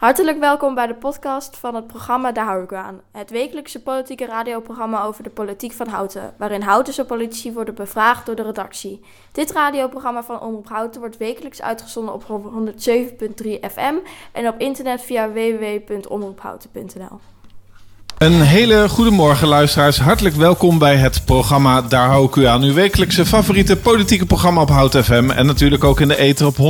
Hartelijk welkom bij de podcast van het programma Daar hou. Het wekelijkse politieke radioprogramma over de politiek van Houten, waarin Houtense politici worden bevraagd door de redactie. Dit radioprogramma van Omroep Houten wordt wekelijks uitgezonden op 107.3 FM en op internet via www.omroephouten.nl. Een hele goede morgen, luisteraars. Hartelijk welkom bij het programma Daar hou ik u aan. Uw wekelijkse favoriete politieke programma op Hout FM. En natuurlijk ook in de ether op 107.3.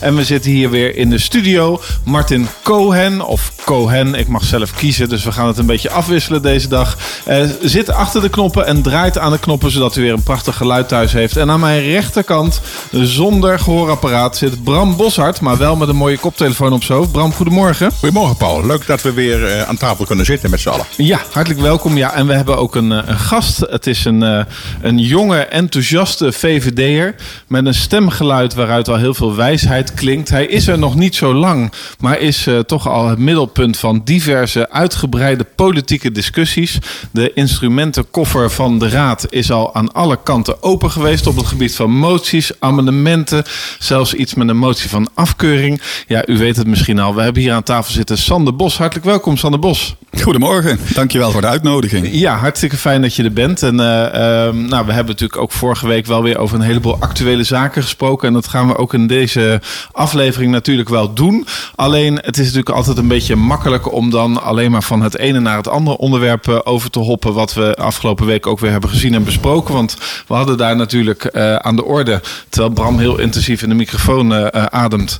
En we zitten hier weer in de studio. Martin Cohen, of Cohen, ik mag zelf kiezen. Dus we gaan het een beetje afwisselen deze dag. Uh, zit achter de knoppen en draait aan de knoppen, zodat u weer een prachtig geluid thuis heeft. En aan mijn rechterkant, zonder gehoorapparaat, zit Bram Boshart. Maar wel met een mooie koptelefoon op zo. Bram, goedemorgen. Goedemorgen, Paul. Leuk dat we weer uh, aan tafel kunnen zitten met z'n allen. Ja, hartelijk welkom. Ja, en we hebben ook een, een gast. Het is een, uh, een jonge, enthousiaste VVD'er met een stemgeluid waaruit al heel veel wijsheid klinkt. Hij is er nog niet zo lang, maar is uh, toch al het middelpunt van diverse uitgebreide politieke discussies. De instrumentenkoffer van de Raad is al aan alle kanten open geweest op het gebied van moties, amendementen, zelfs iets met een motie van afkeuring. Ja, u weet het misschien al. We hebben hier aan tafel zitten Sander Bos. Hartelijk welkom, Sander Bos. Goedemorgen, dankjewel voor de uitnodiging. Ja, hartstikke fijn dat je er bent. En uh, uh, nou, we hebben natuurlijk ook vorige week wel weer over een heleboel actuele zaken gesproken. En dat gaan we ook in deze aflevering natuurlijk wel doen. Alleen, het is natuurlijk altijd een beetje makkelijk om dan alleen maar van het ene naar het andere onderwerp uh, over te hoppen. Wat we afgelopen week ook weer hebben gezien en besproken. Want we hadden daar natuurlijk eh, aan de orde, terwijl Bram heel intensief in de microfoon ademt,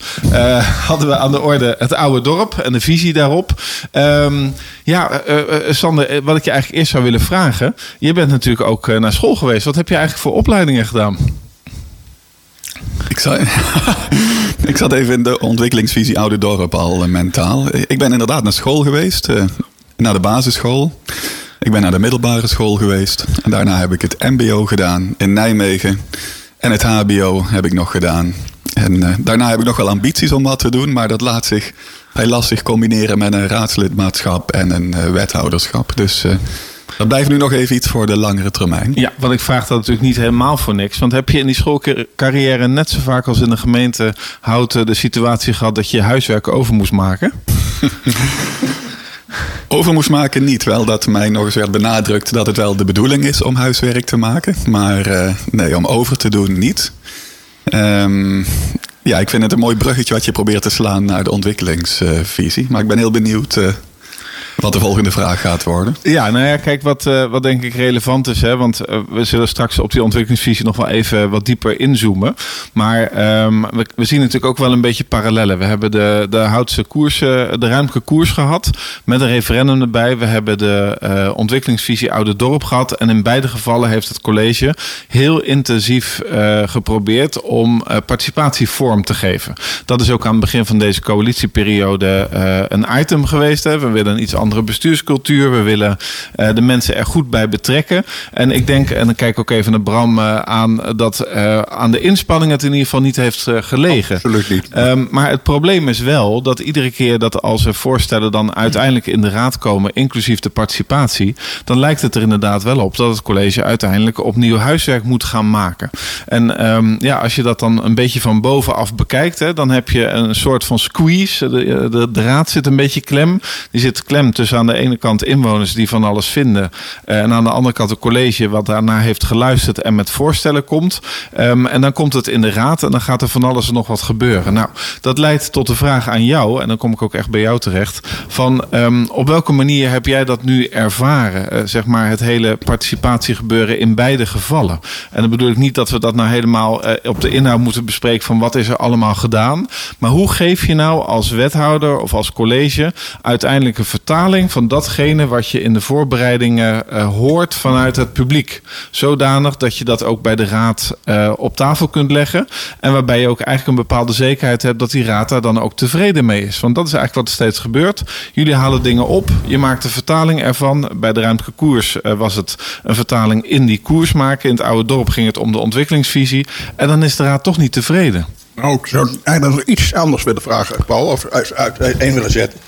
hadden we aan de orde het oude dorp en de visie daarop. Um, ja, uh, uh, Sander, wat ik je eigenlijk eerst zou willen vragen. Je bent natuurlijk ook naar school geweest. Wat heb je eigenlijk voor opleidingen gedaan? Ik, zou, ik zat even in de ontwikkelingsvisie Oude Dorp al mentaal. Ik ben inderdaad naar school geweest. naar de basisschool. Ik ben naar de middelbare school geweest. En daarna heb ik het MBO gedaan in Nijmegen. En het HBO heb ik nog gedaan. En daarna heb ik nog wel ambities om wat te doen. Maar dat laat zich hij lastig combineren met een raadslidmaatschap en een uh, wethouderschap. Dus uh, dat blijft nu nog even iets voor de langere termijn. Ja, want ik vraag dat natuurlijk niet helemaal voor niks. Want heb je in die schoolcarrière net zo vaak als in de gemeente Houten de situatie gehad dat je huiswerk over moest maken? over moest maken niet. Wel dat mij nog eens werd benadrukt dat het wel de bedoeling is om huiswerk te maken. Maar nee, om over te doen niet. Um, ja, ik vind het een mooi bruggetje wat je probeert te slaan naar de ontwikkelingsvisie. Maar ik ben heel benieuwd uh, wat de volgende vraag gaat worden. Ja, nou ja, kijk, wat, uh, wat denk ik relevant is. Hè, want uh, we zullen straks op die ontwikkelingsvisie nog wel even wat dieper inzoomen. Maar um, we, zien natuurlijk ook wel een beetje parallellen. We hebben de, de Houtse koers, de ruimte koers gehad. Met een referendum erbij. We hebben de uh, ontwikkelingsvisie Oude Dorp gehad. En in beide gevallen heeft het college heel intensief geprobeerd om participatie vorm te geven. Dat is ook aan het begin van deze coalitieperiode een item geweest. Hè. We willen iets andere bestuurscultuur. We willen uh, de mensen er goed bij betrekken. En ik denk, en dan kijk ik ook even naar Bram uh, aan, dat uh, aan de inspanning het in ieder geval niet heeft gelegen. Absoluut niet. Um, maar het probleem is wel dat iedere keer dat als er voorstellen dan uiteindelijk in de raad komen, inclusief de participatie, dan lijkt het er inderdaad wel op dat het college uiteindelijk opnieuw huiswerk moet gaan maken. En um, ja, als je dat dan een beetje van bovenaf bekijkt, hè, dan heb je een soort van squeeze. De, de, de raad zit een beetje klem. Die zit klem tussen aan de ene kant inwoners die van alles vinden. Uh, en aan de andere kant een college wat daarnaar heeft geluisterd en met voorstellen komt. Um, en dan komt het in de raad en dan gaat er van alles en nog wat gebeuren. Nou, dat leidt tot de vraag aan jou, en dan kom ik ook echt bij jou terecht. Van um, op welke manier heb jij dat nu ervaren? Uh, zeg maar het hele participatiegebeuren in beide gevallen. En dan bedoel ik niet dat we dat nou helemaal uh, op de inhoud moeten bespreken van wat is er allemaal gedaan. Maar hoe geef je nou als wethouder of als college uiteindelijk een vertaling van datgene wat je in de voorbereidingen uh, hoort vanuit het publiek. Zodanig dat je dat ook bij de raad uh, op tafel kunt leggen. En waarbij je ook eigenlijk een bepaalde zekerheid hebt dat die raad daar dan ook tevreden mee is. Want dat is eigenlijk wat er steeds gebeurt. Jullie halen dingen op, je maakt een vertaling ervan. Bij de ruimtelijke koers uh, was het een vertaling in die koers maken. In het oude dorp ging het om de ontwikkelingsvisie. En dan is de raad toch niet tevreden. Nou, ik zou eigenlijk nog iets anders willen vragen, Paul, of uit, uiteen willen zetten.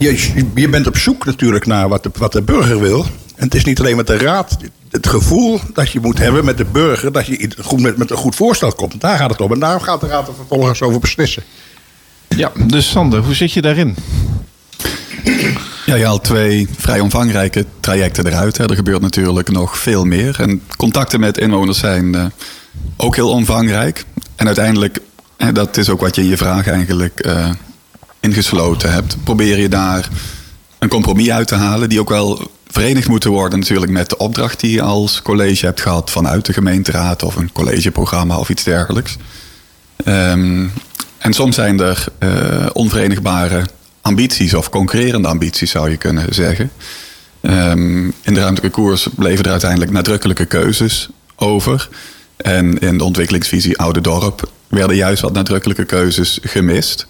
Je, je bent op zoek natuurlijk naar wat de, wat de burger wil. En het is niet alleen met de raad. Het gevoel dat je moet hebben met de burger. dat je goed met, met een goed voorstel komt. Daar gaat het om. En daar gaat de raad er vervolgens over beslissen. Ja, dus Sander, hoe zit je daarin? Ja, je haalt twee vrij omvangrijke trajecten eruit. Hè. Er gebeurt natuurlijk nog veel meer. En contacten met inwoners zijn uh, ook heel omvangrijk. En uiteindelijk, hè, dat is ook wat je in je vraag eigenlijk uh, ingesloten hebt. Probeer je daar een compromis uit te halen die ook wel verenigd moeten worden natuurlijk met de opdracht die je als college hebt gehad vanuit de gemeenteraad of een collegeprogramma of iets dergelijks. Um, en soms zijn er uh, onverenigbare ambities of concurrerende ambities zou je kunnen zeggen. Um, in de ruimtelijke koers bleven er uiteindelijk nadrukkelijke keuzes over. En in de ontwikkelingsvisie Oude Dorp werden juist wat nadrukkelijke keuzes gemist.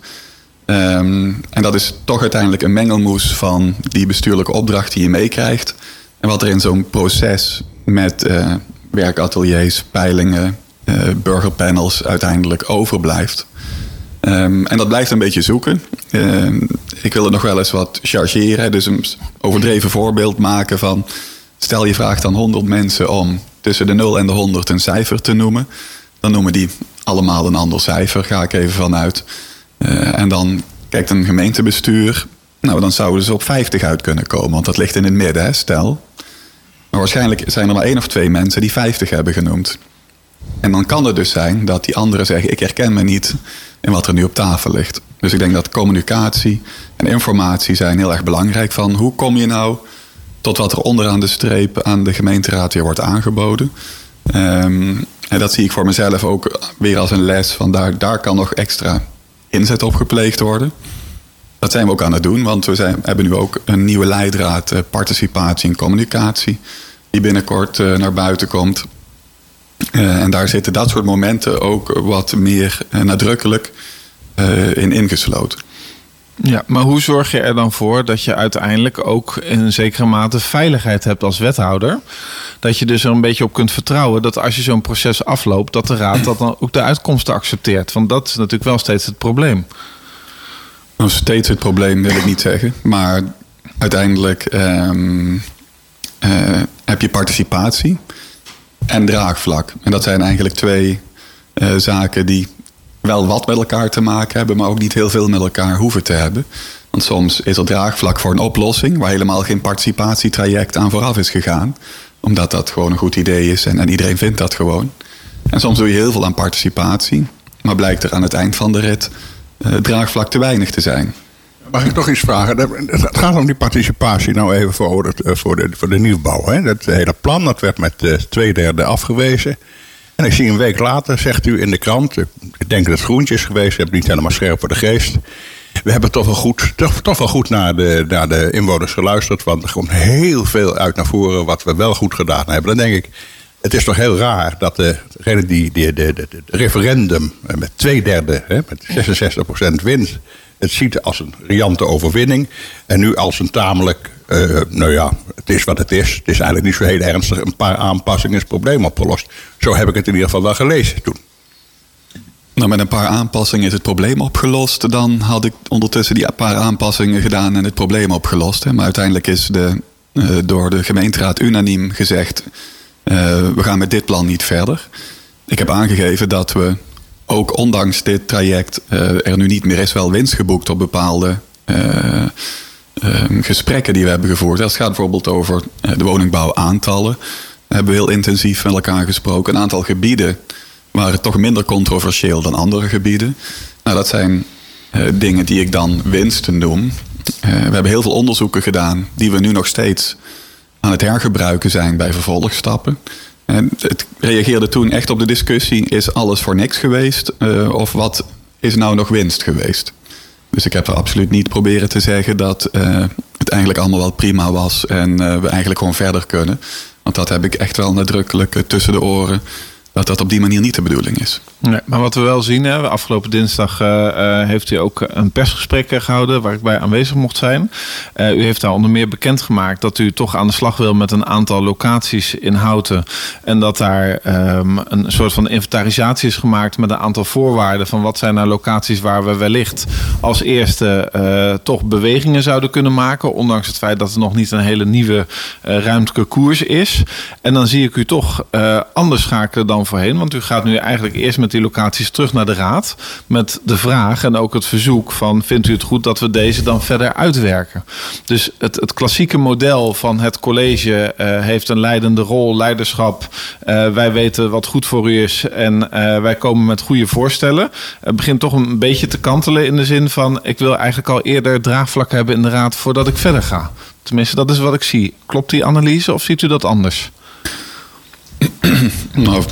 Um, en dat is toch uiteindelijk een mengelmoes van die bestuurlijke opdracht die je meekrijgt. En wat er in zo'n proces met uh, werkateliers, peilingen, uh, burgerpanels uiteindelijk overblijft. Um, en dat blijft een beetje zoeken. Um, ik wil het nog wel eens wat chargeren. Dus een overdreven voorbeeld maken van... stel je vraagt aan 100 mensen om tussen de 0 en de 100 een cijfer te noemen. Dan noemen die allemaal een ander cijfer, ga ik even vanuit. Uh, en dan kijkt een gemeentebestuur... nou, dan zouden ze op 50 uit kunnen komen. Want dat ligt in het midden, hè, stel. Maar waarschijnlijk zijn er maar één of twee mensen die 50 hebben genoemd. En dan kan het dus zijn dat die anderen zeggen: Ik herken me niet in wat er nu op tafel ligt. Dus ik denk dat communicatie en informatie zijn heel erg belangrijk. Van hoe kom je nou tot wat er onderaan de streep aan de gemeenteraad weer wordt aangeboden. Um, en dat zie ik voor mezelf ook weer als een les. Van daar, daar kan nog extra inzet op gepleegd worden. Dat zijn we ook aan het doen, want we zijn, hebben nu ook een nieuwe leidraad participatie en communicatie. Die binnenkort uh, naar buiten komt. Uh, en daar zitten dat soort momenten ook wat meer nadrukkelijk in ingesloten. Ja, maar hoe zorg je er dan voor dat je uiteindelijk ook in zekere mate veiligheid hebt als wethouder? Dat je dus er een beetje op kunt vertrouwen dat als je zo'n proces afloopt, dat de raad dat dan ook de uitkomsten accepteert. Want dat is natuurlijk wel steeds het probleem. Nou, steeds het probleem wil ik niet zeggen. Maar uiteindelijk um, heb je participatie en draagvlak. En dat zijn eigenlijk twee uh, zaken die wel wat met elkaar te maken hebben, maar ook niet heel veel met elkaar hoeven te hebben. Want soms is er draagvlak voor een oplossing waar helemaal geen participatietraject aan vooraf is gegaan, omdat dat gewoon een goed idee is en, en iedereen vindt dat gewoon. En soms doe je heel veel aan participatie, maar blijkt er aan het eind van de rit uh, draagvlak te weinig te zijn. Mag ik toch iets vragen? Het gaat om die participatie nou even voor, het, voor, de, voor de nieuwbouw. Hè? Dat hele plan dat werd met uh, twee derde afgewezen. En ik zie een week later, zegt u in de krant... ik denk dat het groentje is geweest, ik heb het niet helemaal scherp voor de geest... we hebben toch wel goed, toch, toch wel goed naar, de, naar de inwoners geluisterd... want er komt heel veel uit naar voren wat we wel goed gedaan hebben. Dan denk ik, het is toch heel raar dat degene die, die de, referendum met twee derde, hè, met 66% wint het ziet als een riante overwinning. En nu als een tamelijk, uh, nou ja, het is wat het is. Het is eigenlijk niet zo heel ernstig. Een paar aanpassingen is het probleem opgelost. Zo heb ik het in ieder geval wel gelezen toen. Nou, met een paar aanpassingen is het probleem opgelost. Dan had ik ondertussen die paar aanpassingen gedaan en het probleem opgelost. Maar uiteindelijk is de, uh, door de gemeenteraad unaniem gezegd... Uh, we gaan met dit plan niet verder. Ik heb aangegeven dat we ook ondanks dit traject er nu niet meer is wel winst geboekt op bepaalde uh, uh, gesprekken die we hebben gevoerd. Dat gaat bijvoorbeeld over de woningbouwaantallen. We hebben heel intensief met elkaar gesproken. Een aantal gebieden waren toch minder controversieel dan andere gebieden. Nou, dat zijn dingen die ik dan winsten noem. we hebben heel veel onderzoeken gedaan die we nu nog steeds aan het hergebruiken zijn bij vervolgstappen. En het reageerde toen echt op de discussie: is alles voor niks geweest? Uh, of wat is nou nog winst geweest? Dus ik heb er absoluut niet proberen te zeggen dat uh, het eigenlijk allemaal wel prima was en uh, we eigenlijk gewoon verder kunnen. Want dat heb ik echt wel nadrukkelijk tussen de oren dat dat op die manier niet de bedoeling is. Nee, maar wat we wel zien, hè, afgelopen dinsdag uh, uh, heeft u ook een persgesprek gehouden waar ik bij aanwezig mocht zijn. Uh, u heeft daar onder meer bekendgemaakt dat u toch aan de slag wil met een aantal locaties in Houten. En dat daar um, een soort van inventarisatie is gemaakt met een aantal voorwaarden van wat zijn nou locaties waar we wellicht als eerste toch bewegingen zouden kunnen maken. Ondanks het feit dat er nog niet een hele nieuwe ruimtelijke koers is. En dan zie ik u toch anders schakelen dan voorheen? Want u gaat nu eigenlijk eerst met die locaties terug naar de raad. Met de vraag en ook het verzoek van vindt u het goed dat we deze dan verder uitwerken? Dus het, het klassieke model van het college eh, heeft een leidende rol, leiderschap. Uh, wij weten wat goed voor u is en uh, wij komen met goede voorstellen. Het begint toch een beetje te kantelen in de zin van ik wil eigenlijk al eerder draagvlak hebben in de raad voordat ik verder ga. Tenminste, dat is wat ik zie. Klopt die analyse of ziet u dat anders? nou,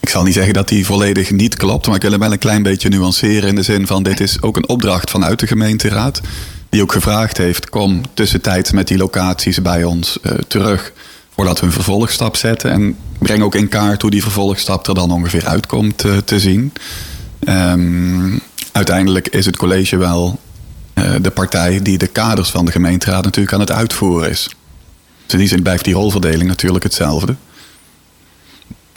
ik zal niet zeggen dat die volledig niet klopt, maar ik wil hem wel een klein beetje nuanceren in de zin van dit is ook een opdracht vanuit de gemeenteraad. Die ook gevraagd heeft, kom tussentijds met die locaties bij ons uh, terug voordat we een vervolgstap zetten. En breng ook in kaart hoe die vervolgstap er dan ongeveer uitkomt uh, te zien. Um, uiteindelijk is het college wel uh, de partij die de kaders van de gemeenteraad natuurlijk aan het uitvoeren is. Dus in die zin blijft die rolverdeling natuurlijk hetzelfde.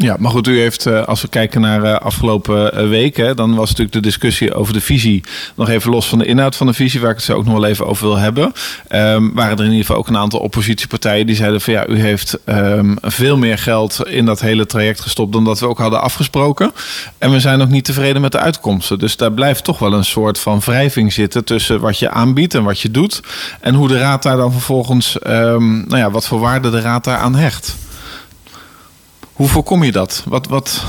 Ja, maar goed, u heeft, eh, als we kijken naar uh, afgelopen uh, weken, dan was natuurlijk de discussie over de visie nog even los van de inhoud van de visie, waar ik het zo ook nog wel even over wil hebben. Um, waren er in ieder geval ook een aantal oppositiepartijen die zeiden van ja, u heeft um, veel meer geld in dat hele traject gestopt dan dat we ook hadden afgesproken. En we zijn ook niet tevreden met de uitkomsten. Dus daar blijft toch wel een soort van wrijving zitten tussen wat je aanbiedt en wat je doet. En hoe de raad daar dan vervolgens, um, nou ja, wat voor waarde de raad daar aan hecht. Hoe voorkom je dat? Wat, wat,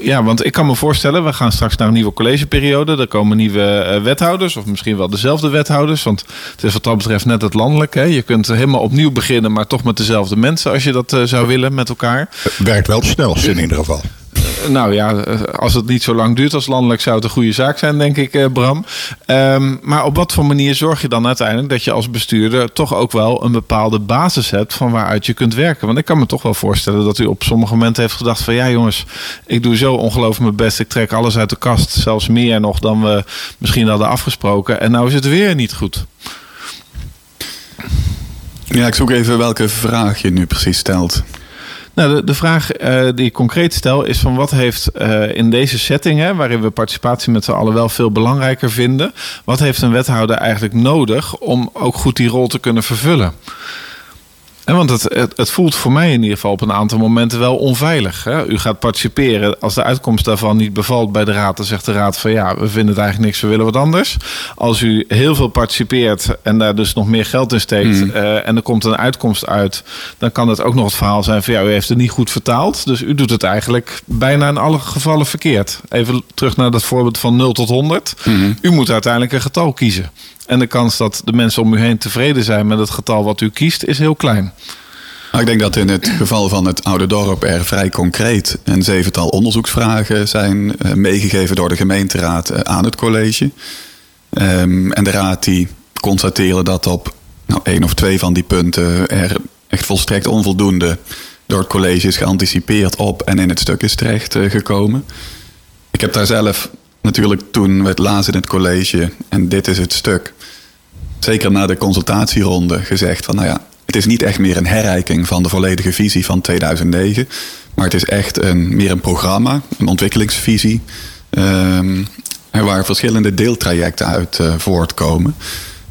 ja, want ik kan me voorstellen, we gaan straks naar een nieuwe collegeperiode. Er komen nieuwe uh, wethouders, of misschien wel dezelfde wethouders. Want het is wat dat betreft net het landelijk. Hè? Je kunt helemaal opnieuw beginnen, maar toch met dezelfde mensen als je dat uh, zou willen met elkaar. Het werkt wel snelst in ieder geval. Uh, nou ja, als het niet zo lang duurt als landelijk, zou het een goede zaak zijn, denk ik, uh, Bram. Um, maar op wat voor manier zorg je dan uiteindelijk dat je als bestuurder toch ook wel een bepaalde basis hebt van waaruit je kunt werken? Want ik kan me toch wel voorstellen dat u op sommige momenten heeft gedacht van ja jongens, ik doe zo ongelooflijk mijn best, ik trek alles uit de kast, zelfs meer nog dan we misschien hadden afgesproken. En nou is het weer niet goed. Ja, ik zoek even welke vraag je nu precies stelt. Nou, de, de vraag uh, die ik concreet stel is van wat heeft uh, in deze setting, hè, waarin we participatie met z'n allen wel veel belangrijker vinden, wat heeft een wethouder eigenlijk nodig om ook goed die rol te kunnen vervullen? En want het, het, het, voelt voor mij in ieder geval op een aantal momenten wel onveilig. Hè? U gaat participeren. Als de uitkomst daarvan niet bevalt bij de raad, dan zegt de raad van ja, we vinden het eigenlijk niks, we willen wat anders. Als u heel veel participeert en daar dus nog meer geld in steekt mm. uh, en er komt een uitkomst uit, dan kan het ook nog het verhaal zijn van ja, u heeft het niet goed vertaald. Dus u doet het eigenlijk bijna in alle gevallen verkeerd. Even terug naar dat voorbeeld van 0 tot 100. Mm. U moet uiteindelijk een getal kiezen. En de kans dat de mensen om u heen tevreden zijn met het getal wat u kiest, is heel klein. Ik denk dat in het geval van het Oude Dorp er vrij concreet een zevental onderzoeksvragen zijn meegegeven door de gemeenteraad aan het college. Um, en de raad die constateren dat op nou, één of twee van die punten er echt volstrekt onvoldoende door het college is geanticipeerd op en in het stuk is terecht gekomen. Ik heb daar zelf natuurlijk toen we het lazen in het college en dit is het stuk, zeker na de consultatieronde gezegd van nou ja, het is niet echt meer een herrijking van de volledige visie van 2009, maar het is echt een, meer een programma, een ontwikkelingsvisie, um, waar verschillende deeltrajecten uit uh, voortkomen.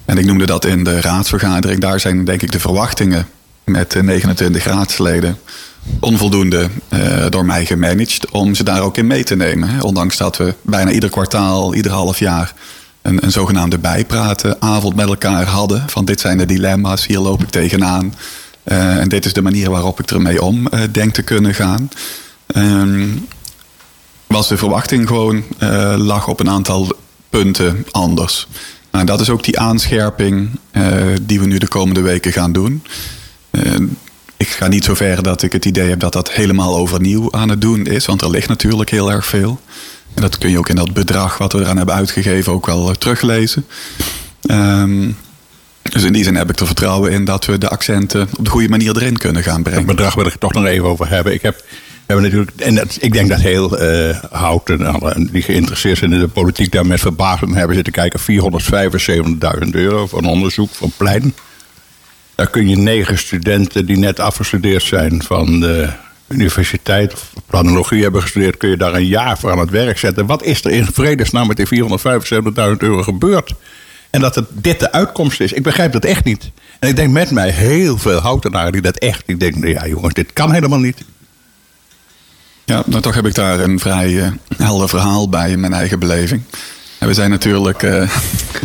En ik noemde dat in de raadsvergadering. Daar zijn denk ik de verwachtingen met de 29 raadsleden onvoldoende uh, door mij gemanaged om ze daar ook in mee te nemen. Ondanks dat we bijna ieder kwartaal, ieder half jaar een, een zogenaamde bijpratenavond met elkaar hadden. Van dit zijn de dilemma's, hier loop ik tegenaan. Uh, en dit is de manier waarop ik ermee om uh, denk te kunnen gaan. Um, was de verwachting gewoon lag op een aantal punten anders. Nou, dat is ook die aanscherping die we nu de komende weken gaan doen. Ik ga niet zo ver dat ik het idee heb dat dat helemaal overnieuw aan het doen is, want er ligt natuurlijk heel erg veel. En dat kun je ook in dat bedrag wat we eraan hebben uitgegeven ook wel teruglezen. Um, dus in die zin heb ik er vertrouwen in dat we de accenten op de goede manier erin kunnen gaan brengen. Het bedrag wil ik toch nog even over hebben. Ik heb, hebben natuurlijk, en dat, ik denk dat heel uh, Houten en die geïnteresseerd zijn in de politiek daar met verbazing hebben zitten kijken. 475.000 euro voor een onderzoek van Plein. Daar kun je negen studenten die net afgestudeerd zijn van de universiteit of planologie hebben gestudeerd, kun je daar een jaar voor aan het werk zetten. Wat is er in vredesnaam met die 475.000 euro gebeurd? En dat het dit de uitkomst is. Ik begrijp dat echt niet. En ik denk met mij heel veel houtenaren die dat echt. Ik denk, ja jongens, dit kan helemaal niet. Ja, nou toch heb ik daar een vrij eh, helder verhaal bij in mijn eigen beleving. En we zijn natuurlijk eh,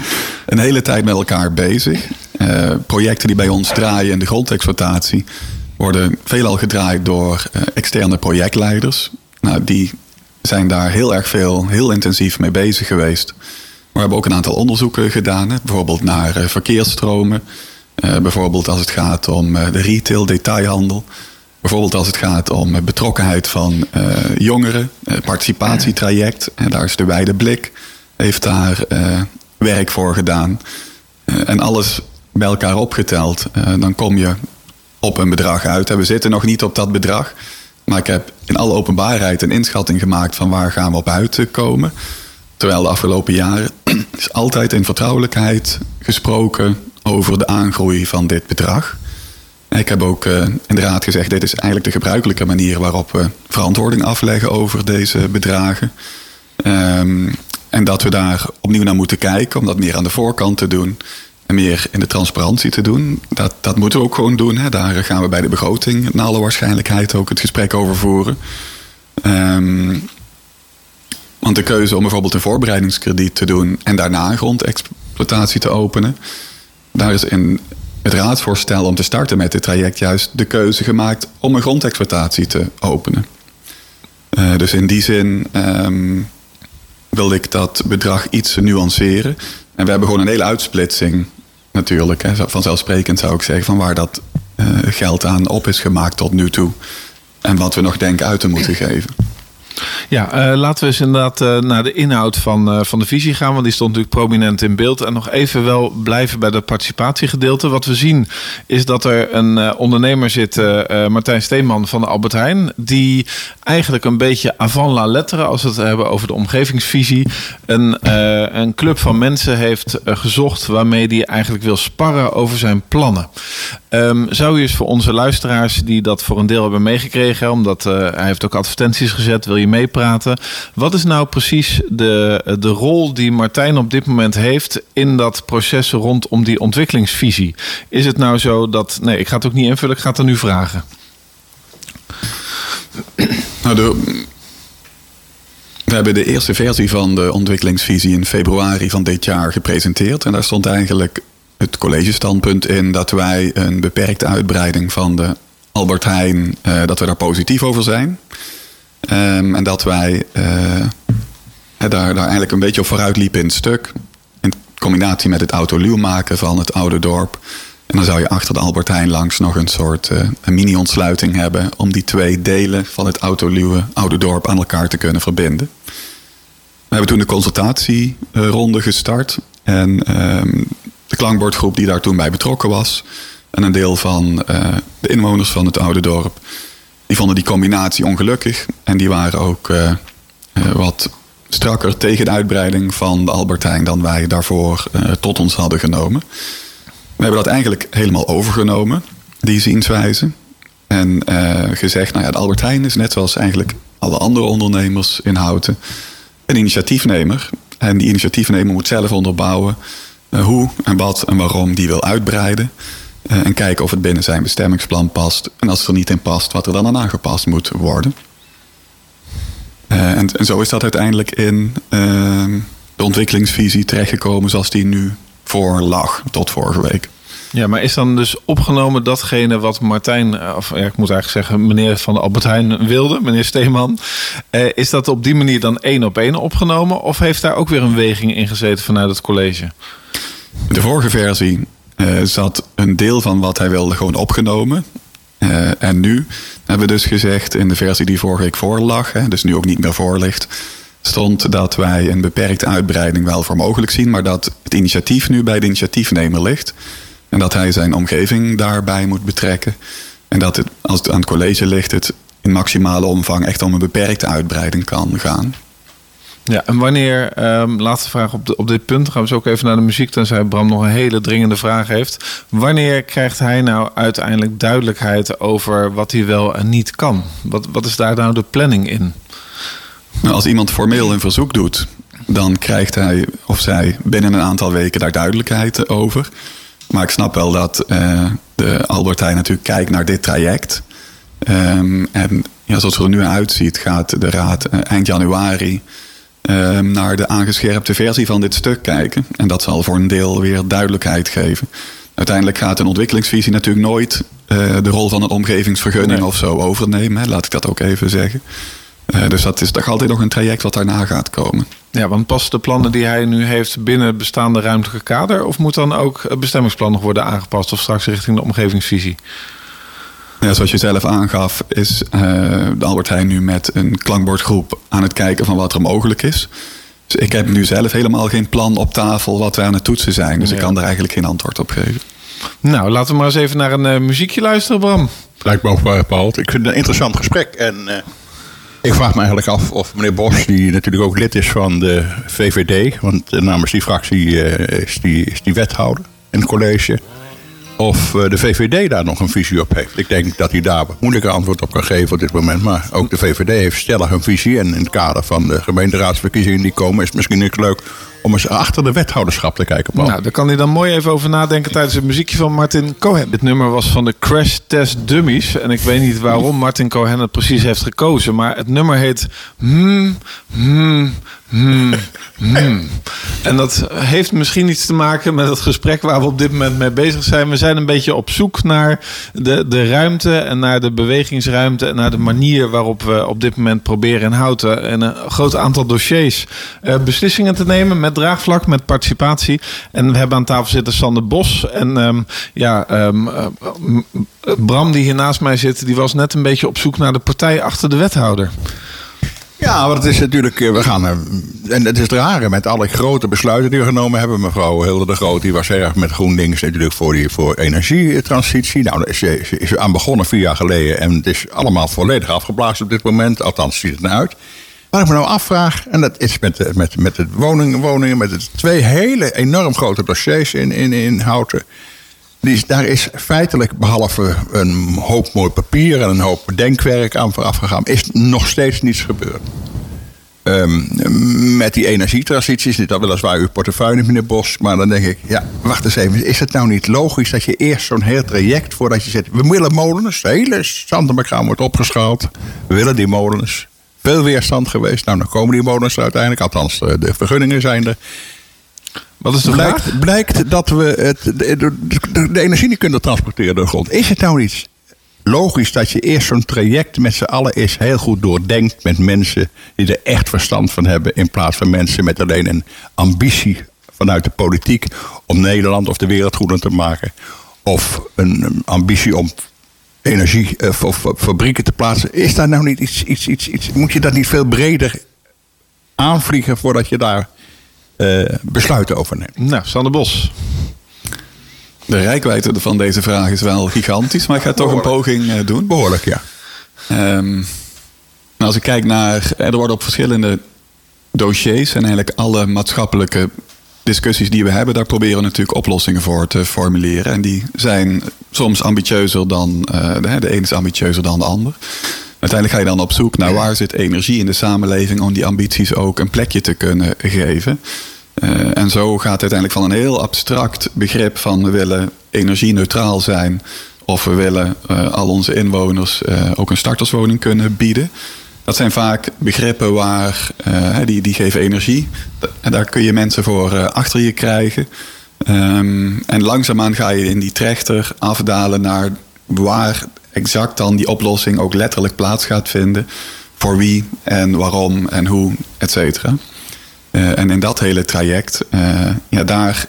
een hele tijd met elkaar bezig. Eh, projecten die bij ons draaien in de grondexploitatie worden veelal gedraaid door externe projectleiders. Nou, die zijn daar heel erg veel, heel intensief mee bezig geweest. We hebben ook een aantal onderzoeken gedaan, bijvoorbeeld naar verkeersstromen. bijvoorbeeld als het gaat om de retail, detailhandel. Bijvoorbeeld als het gaat om betrokkenheid van jongeren, participatietraject. En daar is de wijde blik, heeft daar werk voor gedaan. en alles bij elkaar opgeteld, dan kom je op een bedrag uit. We zitten nog niet op dat bedrag. Maar ik heb in alle openbaarheid een inschatting gemaakt van waar gaan we op uitkomen. Terwijl de afgelopen jaren is altijd in vertrouwelijkheid gesproken over de aangroei van dit bedrag. Ik heb ook uh, in de raad gezegd, dit is eigenlijk de gebruikelijke manier waarop we verantwoording afleggen over deze bedragen. Um, en dat we daar opnieuw naar moeten kijken, om dat meer aan de voorkant te doen meer in de transparantie te doen. Dat, dat moeten we ook gewoon doen. Hè. Daar gaan we bij de begroting naar alle waarschijnlijkheid ook het gesprek over voeren. Um, want de keuze om bijvoorbeeld een voorbereidingskrediet te doen en daarna een grondexploitatie te openen, daar is in het raadsvoorstel om te starten met dit traject juist de keuze gemaakt om een grondexploitatie te openen. Uh, dus in die zin um, wilde ik dat bedrag iets nuanceren. En we hebben gewoon een hele uitsplitsing natuurlijk. Hè. Vanzelfsprekend zou ik zeggen van waar dat uh, geld aan op is gemaakt tot nu toe. En wat we nog denken uit te moeten geven. Ja, uh, laten we eens inderdaad uh, naar de inhoud van, uh, van de visie gaan. Want die stond natuurlijk prominent in beeld. En nog even wel blijven bij dat participatiegedeelte. Wat we zien is dat er een ondernemer zit, Martijn Steenman van de Albert Heijn. Die eigenlijk een beetje avant la lettre, als we het hebben over de omgevingsvisie. Een, een club van mensen heeft gezocht waarmee hij eigenlijk wil sparren over zijn plannen. Um, zou je eens voor onze luisteraars die dat voor een deel hebben meegekregen, omdat hij heeft ook advertenties gezet, wil je meepraten. Wat is nou precies de, de rol die Martijn op dit moment heeft in dat proces rondom die ontwikkelingsvisie? Is het nou zo dat. Nee, ik ga het ook niet invullen, ik ga het er nu vragen. Nou, we hebben de eerste versie van de ontwikkelingsvisie in februari van dit jaar gepresenteerd. En daar stond eigenlijk het collegestandpunt in dat wij een beperkte uitbreiding van de Albert Heijn, uh, dat we daar positief over zijn. Um, en dat wij uh, daar, daar eigenlijk een beetje op vooruit liepen in het stuk. In combinatie met het autoluw maken van het oude dorp. En dan zou je achter de Albert Heijn langs nog een soort uh, mini-ontsluiting hebben... om die twee delen van het autoluwe oude dorp aan elkaar te kunnen verbinden. We hebben toen de consultatieronde gestart. En um, de klankbordgroep die daar toen bij betrokken was... en een deel van uh, de inwoners van het oude dorp die vonden die combinatie ongelukkig. En die waren ook uh, uh, wat strakker tegen de uitbreiding van de Albertijn dan wij daarvoor uh, tot ons hadden genomen. We hebben dat eigenlijk helemaal overgenomen, die zienswijze. En gezegd, nou ja, de Albertijn is net zoals eigenlijk alle andere ondernemers in Houten een initiatiefnemer. En die initiatiefnemer moet zelf onderbouwen hoe en wat en waarom die wil uitbreiden. Uh, en kijken of het binnen zijn bestemmingsplan past. En als het er niet in past, wat er dan aan aangepast moet worden. Uh, en, en, zo is dat uiteindelijk in uh, de ontwikkelingsvisie terechtgekomen zoals die nu voor lag tot vorige week. Ja, maar is dan dus opgenomen datgene wat Martijn, of ja, ik moet eigenlijk zeggen, meneer van Albert Heijn wilde, meneer Steeman. Eh, is dat op die manier dan één op één opgenomen? Of heeft daar ook weer een weging in gezeten vanuit het college? De vorige versie uh, zat een deel van wat hij wilde gewoon opgenomen. Uh, en nu hebben we dus gezegd in de versie die vorige week voorlag, hè, dus nu ook niet meer voor ligt, stond dat wij een beperkte uitbreiding wel voor mogelijk zien, maar dat het initiatief nu bij de initiatiefnemer ligt. En dat hij zijn omgeving daarbij moet betrekken. En dat het, als het aan het college ligt, het in maximale omvang echt om een beperkte uitbreiding kan gaan. Ja, en wanneer, um, laatste vraag op, de, op dit punt, gaan we zo ook even naar de muziek, tenzij Bram nog een hele dringende vraag heeft. Wanneer krijgt hij nou uiteindelijk duidelijkheid over wat hij wel en niet kan? Wat, wat is daar nou de planning in? Nou, als iemand formeel een verzoek doet, dan krijgt hij of zij binnen een aantal weken daar duidelijkheid over. Maar ik snap wel dat uh, de Albertijn natuurlijk kijkt naar dit traject. Ehm, en ja, zoals het er nu uitziet, gaat de Raad eh, eind januari ehm, naar de aangescherpte versie van dit stuk kijken. En dat zal voor een deel weer duidelijkheid geven. Uiteindelijk gaat een ontwikkelingsvisie natuurlijk nooit eh, de rol van een omgevingsvergunning of zo overnemen. Hè, laat ik dat ook even zeggen. Eh, dus dat is toch altijd nog een traject wat daarna gaat komen. Ja, want passen de plannen die hij nu heeft binnen het bestaande ruimtelijke kader? Of moet dan ook het bestemmingsplan nog worden aangepast of straks richting de omgevingsvisie? Ja, zoals je zelf aangaf, is uh, de Albert Heijn nu met een klankbordgroep aan het kijken van wat er mogelijk is. Dus ik heb nu zelf helemaal geen plan op tafel wat wij aan het toetsen zijn. Dus ik kan daar eigenlijk geen antwoord op geven. Nou, laten we maar eens even naar een uh, muziekje luisteren, Bram. Lijkt me ook Paul. Ik vind het een interessant gesprek. En uh, ik vraag me eigenlijk af of meneer Bos, die natuurlijk ook lid is van de VVD... want namens die fractie is, die, is die wethouder in het college of eh, de VVD daar nog een visie op heeft. Ik denk dat hij daar moeilijke antwoord op kan geven op dit moment. Maar ook de VVD heeft stellig een visie. En in het kader van de gemeenteraadsverkiezingen die komen... is het misschien niet leuk om eens achter de wethouderschap te kijken. Paul. Nou, daar kan hij dan mooi even over nadenken tijdens het muziekje van Martin Cohen. Dit nummer was van de Crash Test Dummies. En ik weet niet waarom Martin Cohen het precies heeft gekozen. Maar het nummer heet... Hmm, hmm, Hmm, hmm. En dat heeft misschien iets te maken met het gesprek waar we op dit moment mee bezig zijn. We zijn een beetje op zoek naar de, de ruimte en naar de bewegingsruimte en naar de manier waarop we op dit moment proberen in houten en een groot aantal dossiers uh, beslissingen te nemen met draagvlak, met participatie. En we hebben aan tafel zitten Sander Bos en um, ja, um, uh, Bram die hier naast mij zit, die was net een beetje op zoek naar de partij achter de wethouder. Ja, maar het is natuurlijk, eh, we gaan, en het is het rare met alle grote besluiten die we genomen hebben. Mevrouw Hilde de Groot, die was erg met GroenLinks natuurlijk voor, die, voor energietransitie. Nou, daar is, is aan begonnen vier jaar geleden en het is allemaal volledig afgeblazen op dit moment. Althans, ziet het nou uit. Waar ik me nou afvraag, en dat is met, met, met de woningen, woningen met de twee hele enorm grote dossiers in, in, in Houten. Daar is feitelijk, behalve een hoop mooi papier en een hoop denkwerk aan vooraf gegaan, is nog steeds niets gebeurd. Um, met die energietransitie is dit weliswaar uw portefeuille, meneer Bos. Maar dan denk ik, ja, wacht eens even. Is het nou niet logisch dat je eerst zo'n heel traject voordat je zegt... we willen molens, de hele Zandenberggaan wordt opgeschaald. We willen die molens. Veel weerstand geweest. Nou, dan komen die molens er uiteindelijk. Althans, de vergunningen zijn er. Wat is de blijkt, vraag? Blijkt dat we het, de, de, de, energie niet kunnen transporteren door de grond. Is het nou niet logisch dat je eerst zo'n traject met z'n allen eens heel goed doordenkt met mensen die er echt verstand van hebben, in plaats van mensen met alleen een ambitie vanuit de politiek om Nederland of de wereld groener te maken, of een ambitie om energie of, of, fabrieken te plaatsen. Is daar nou niet iets, iets, iets, iets, moet je dat niet veel breder aanvliegen voordat je daar besluiten over neemt. Nou, Sander Bos. De rijkwijde van deze vraag is wel gigantisch, maar ik ga toch een poging uh, doen. Behoorlijk, ja. Um, nou, als ik kijk naar. Er worden op verschillende dossiers en eigenlijk alle maatschappelijke discussies die we hebben, daar proberen we natuurlijk oplossingen voor te formuleren. En die zijn soms ambitieuzer dan. Uh, de, de ene is ambitieuzer dan de ander. Uiteindelijk ga je dan op zoek naar waar zit energie in de samenleving om die ambities ook een plekje te kunnen geven. Uh, en zo gaat het uiteindelijk van een heel abstract begrip van we willen energie-neutraal zijn. Of we willen uh, al onze inwoners uh, ook een starterswoning kunnen bieden. Dat zijn vaak begrippen waar, die, die geven energie. En daar kun je mensen voor achter je krijgen. Um, en langzaamaan ga je in die trechter afdalen naar waar exact dan die oplossing ook letterlijk plaats gaat vinden. Voor wie en waarom en hoe, et cetera. Uh, en in dat hele traject, uh, ja, daar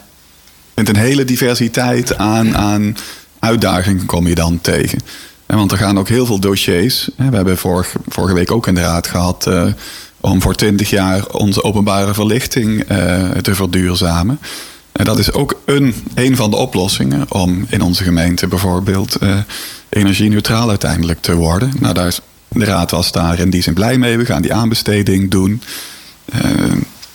vindt een hele diversiteit aan, aan uitdagingen kom je dan tegen. En want er gaan ook heel veel dossiers. We hebben vorige, vorige week ook in de raad gehad om voor 20 jaar onze openbare verlichting te verduurzamen. En dat is ook een, een van de oplossingen om in onze gemeente bijvoorbeeld energie-neutraal uiteindelijk te worden. Nou, daar is, de raad was daar in die zin blij mee. We gaan die aanbesteding doen. Uh,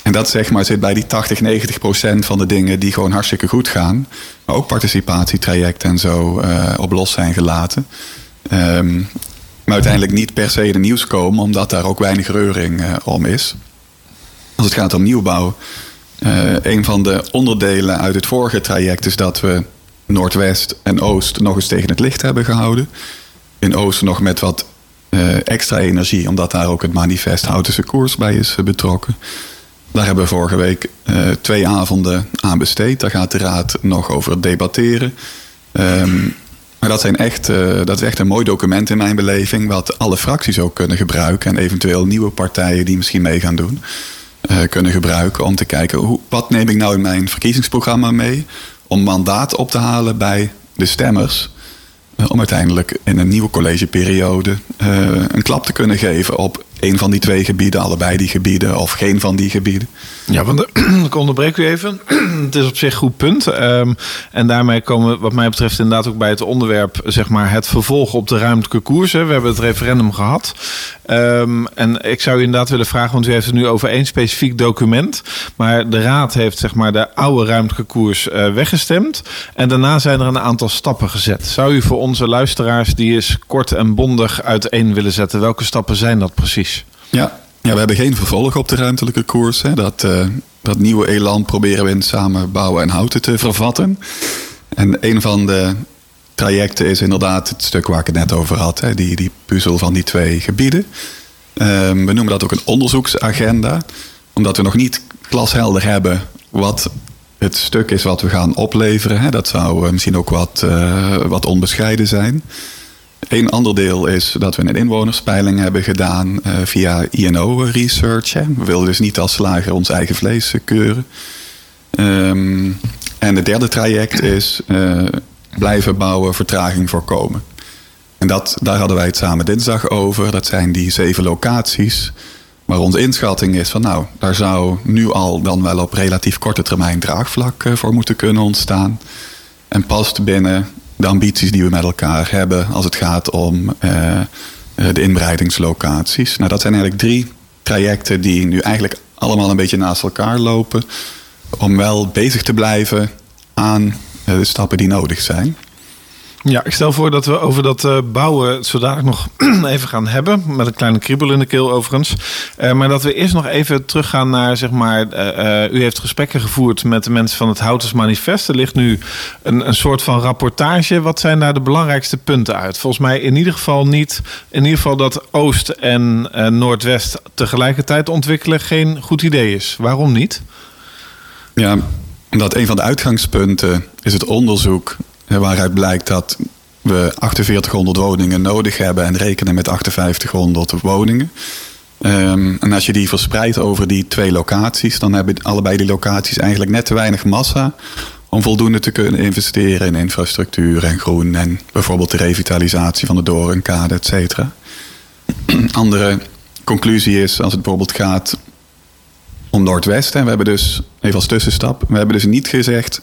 en dat zeg maar zit bij die 80, 90 procent van de dingen die gewoon hartstikke goed gaan. Maar ook participatietrajecten en zo uh, op los zijn gelaten. Um, maar uiteindelijk niet per se de nieuws komen, omdat daar ook weinig reuring uh, om is. Als het gaat om nieuwbouw. Uh, een van de onderdelen uit het vorige traject is dat we Noordwest en Oost nog eens tegen het licht hebben gehouden. in Oost nog met wat eh, extra energie, omdat daar ook het manifest Houtense Koers bij is eh, betrokken. Daar hebben we vorige week eh, twee avonden aan besteed. Daar gaat de Raad nog over debatteren. Ehm, maar dat, zijn echt, eh, dat is echt een mooi document in mijn beleving, wat alle fracties ook kunnen gebruiken. En eventueel nieuwe partijen die misschien mee gaan doen, eh, kunnen gebruiken om te kijken hoe, wat neem ik nou in mijn verkiezingsprogramma mee om mandaat op te halen bij de stemmers. om uiteindelijk in een nieuwe collegeperiode een klap te kunnen geven op een van die twee gebieden, allebei die gebieden of geen van die gebieden. Ja, want ik onderbreek u even. het is op zich een goed punt. Ehm, en daarmee komen we wat mij betreft inderdaad ook bij het onderwerp... zeg maar het vervolg op de ruimtelijke koersen. We hebben het referendum gehad. Ehm, en ik zou u inderdaad willen vragen... want u heeft het nu over één specifiek document. Maar de Raad heeft zeg maar de oude ruimtelijke koers eh, weggestemd. En daarna zijn er een aantal stappen gezet. Zou u voor onze luisteraars die eens kort en bondig uiteen willen zetten... welke stappen zijn dat precies? Ja. ja, we hebben geen vervolg op de ruimtelijke koers. Hè. Dat, eh, dat nieuwe elan proberen we in samen bouwen en houten te vervatten. En een van de trajecten is inderdaad het stuk waar ik het net over had. Hè. Die, die puzzel van die twee gebieden. Ehm, we noemen dat ook een onderzoeksagenda. Omdat we nog niet glashelder hebben wat het stuk is wat we gaan opleveren. Hè. Dat zou eh, misschien ook wat, eh, wat onbescheiden zijn. Een ander deel is dat we een inwonerspeiling hebben gedaan eh, via INO Research. We willen dus niet als slager ons eigen vlees eh, keuren. Ehm, en het derde traject is eh, blijven bouwen, vertraging voorkomen. En dat, daar hadden wij het samen dinsdag over. Dat zijn die zeven locaties. Maar onze inschatting is van nou, daar zou nu al dan wel op relatief korte termijn draagvlak voor moeten kunnen ontstaan. En past binnen de ambities die we met elkaar hebben als het gaat om eh, eh, de inbreidingslocaties. Nou, dat zijn eigenlijk drie trajecten die nu eigenlijk allemaal een beetje naast elkaar lopen. Om wel bezig te blijven aan eh, de stappen die nodig zijn. Ja, ik stel voor dat we over dat eh, bouwen zo dadelijk nog even gaan hebben. Met een kleine kriebel in de keel overigens. Eh, maar dat we eerst nog even teruggaan naar, zeg maar... eh, u heeft gesprekken gevoerd met de mensen van het Houters Manifest. Er ligt nu een, een soort van rapportage. Wat zijn daar de belangrijkste punten uit? Volgens mij in ieder geval niet... In ieder geval dat Oost en Noordwest tegelijkertijd ontwikkelen geen goed idee is. Waarom niet? Ja, omdat een van de uitgangspunten is het onderzoek waaruit blijkt dat we 4800 woningen nodig hebben en rekenen met 5800 woningen. Ehm, en als je die verspreidt over die twee locaties, dan hebben allebei die locaties eigenlijk net te weinig massa om voldoende te kunnen investeren in infrastructuur en groen en bijvoorbeeld de revitalisatie van de Dorenkade, et cetera. Andere conclusie is, als het bijvoorbeeld gaat om Noordwest. En we hebben dus, even als tussenstap, we hebben dus niet gezegd...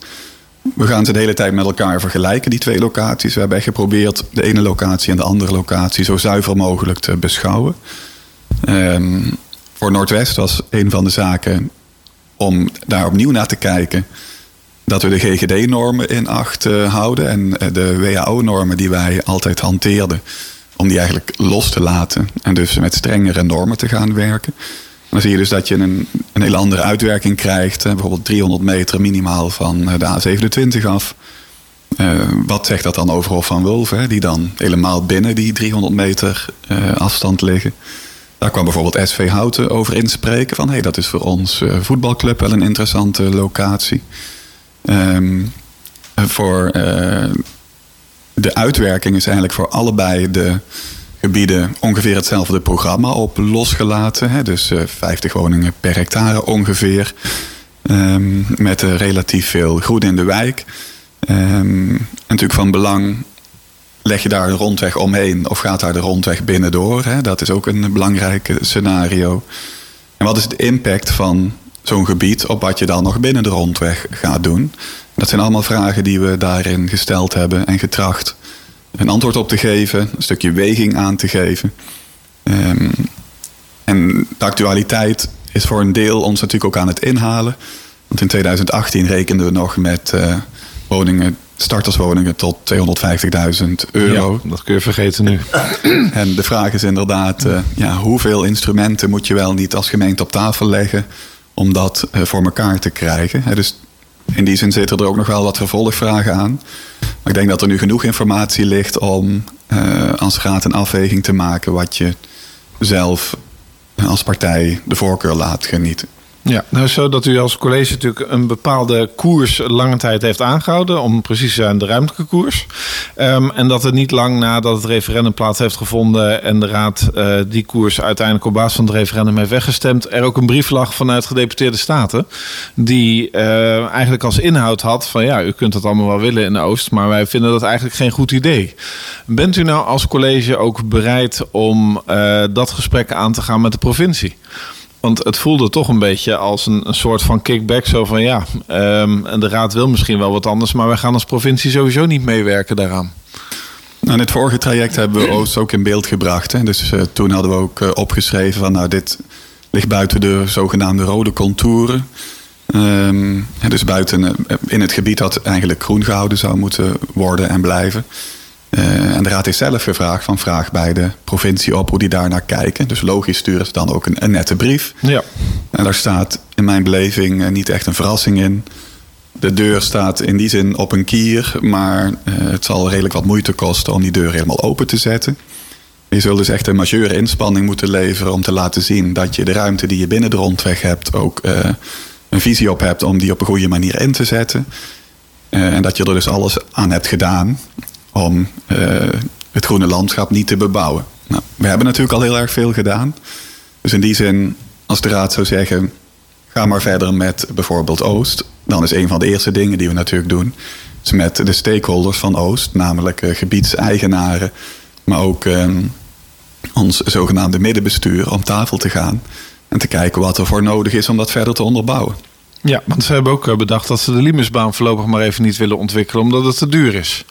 we gaan ze de hele tijd met elkaar vergelijken, die twee locaties. We hebben echt geprobeerd de ene locatie en de andere locatie... zo zuiver mogelijk te beschouwen. Ehm, voor Noordwest was een van de zaken om daar opnieuw naar te kijken... dat we de GGD-normen in acht eh, houden... en eh, de WHO-normen die wij altijd hanteerden... om die eigenlijk los te laten en dus met strengere normen te gaan werken... Dan zie je dus dat je een, een hele andere uitwerking krijgt. hè. Bijvoorbeeld 300 meter minimaal van eh, de A27 af. Eh, wat zegt dat dan over Hof van hè, Die dan helemaal binnen die 300 meter eh, afstand liggen. Daar kwam bijvoorbeeld SV Houten over inspreken. Van hey, dat is voor ons eh, voetbalclub wel een interessante locatie. Ehm, voor eh, de uitwerking is eigenlijk voor allebei de gebieden ongeveer hetzelfde programma op losgelaten. Hè? Dus eh, 50 woningen per hectare ongeveer. Ehm, met eh, relatief veel groen in de wijk. Ehm, natuurlijk van belang, leg je daar een rondweg omheen of gaat daar de rondweg binnendoor? Hè? Dat is ook een belangrijk eh, scenario. En wat is de impact van zo'n gebied op wat je dan nog binnen de rondweg gaat doen? Dat zijn allemaal vragen die we daarin gesteld hebben en getracht een antwoord op te geven, een stukje weging aan te geven. Ehm, en de actualiteit is voor een deel ons natuurlijk ook aan het inhalen. Want in 2018 rekenden we nog met eh, woningen, starterswoningen tot 250.000 euro. Ja, dat kun je vergeten nu. En de vraag is inderdaad, eh, ja, hoeveel instrumenten moet je wel niet als gemeente op tafel leggen om dat eh, voor elkaar te krijgen? Hè, dus in die zin zitten er ook nog wel wat vervolgvragen aan. Maar ik denk dat er nu genoeg informatie ligt om uh, als raad een afweging te maken wat je zelf als partij de voorkeur laat genieten. Ja, nou zo dat u als college natuurlijk een bepaalde koers lange tijd heeft aangehouden, om precies te zijn de ruimtelijke koers. Um, en dat het niet lang nadat het referendum plaats heeft gevonden en de raad uh, die koers uiteindelijk op basis van het referendum heeft weggestemd, er ook een brief lag vanuit gedeputeerde staten, die uh, eigenlijk als inhoud had van ja, u kunt het allemaal wel willen in de Oost, maar wij vinden dat eigenlijk geen goed idee. Bent u nou als college ook bereid om dat gesprek aan te gaan met de provincie? Want het voelde toch een beetje als een, een soort van kickback. Zo van ja, um, de raad wil misschien wel wat anders, maar wij gaan als provincie sowieso niet meewerken daaraan. Nou, het vorige traject hebben we Oost ook in beeld gebracht. Hè. Dus uh, toen hadden we ook uh, opgeschreven van nou, dit ligt buiten de zogenaamde rode contouren. Um, dus buiten uh, in het gebied dat eigenlijk groen gehouden zou moeten worden en blijven. Uh, en de raad heeft zelf gevraagd van vraag bij de provincie op hoe die daar naar kijken. Dus logisch sturen ze dan ook een, een nette brief. Ja. En daar staat in mijn beleving uh, niet echt een verrassing in. De deur staat in die zin op een kier, maar uh, het zal redelijk wat moeite kosten om die deur helemaal open te zetten. Je zult dus echt een majeure inspanning moeten leveren om te laten zien dat je de ruimte die je binnen de rondweg hebt ook een visie op hebt om die op een goede manier in te zetten. en dat je er dus alles aan hebt gedaan om uh, het groene landschap niet te bebouwen. Nou, we hebben natuurlijk al heel erg veel gedaan. Dus in die zin, als de raad zou zeggen, ga maar verder met bijvoorbeeld Oost, dan is een van de eerste dingen die we natuurlijk doen, is met de stakeholders van Oost, namelijk uh, gebiedseigenaren, maar ook uh, ons zogenaamde middenbestuur, om tafel te gaan en te kijken wat er voor nodig is om dat verder te onderbouwen. Ja, want ze hebben ook bedacht dat ze de Limusbaan voorlopig maar even niet willen ontwikkelen, omdat het te duur is.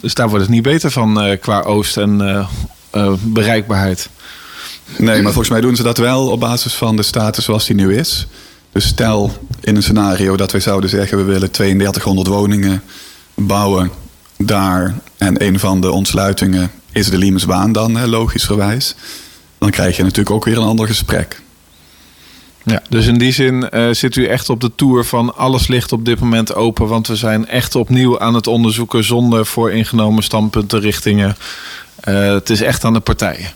Dus daar wordt het niet beter van uh, qua oost en uh, uh, bereikbaarheid. Nee, maar volgens mij doen ze dat wel op basis van de status zoals die nu is. Dus stel in een scenario dat wij zouden zeggen... we willen 3200 woningen bouwen daar... en een van de ontsluitingen is de Liemesbaan dan, logischerwijs... dan krijg je natuurlijk ook weer een ander gesprek. Ja, dus in die zin uh, zit u echt op de tour van alles ligt op dit moment open. Want we zijn echt opnieuw aan het onderzoeken zonder vooringenomen standpunten, richtingen. Uh, het is echt aan de partijen.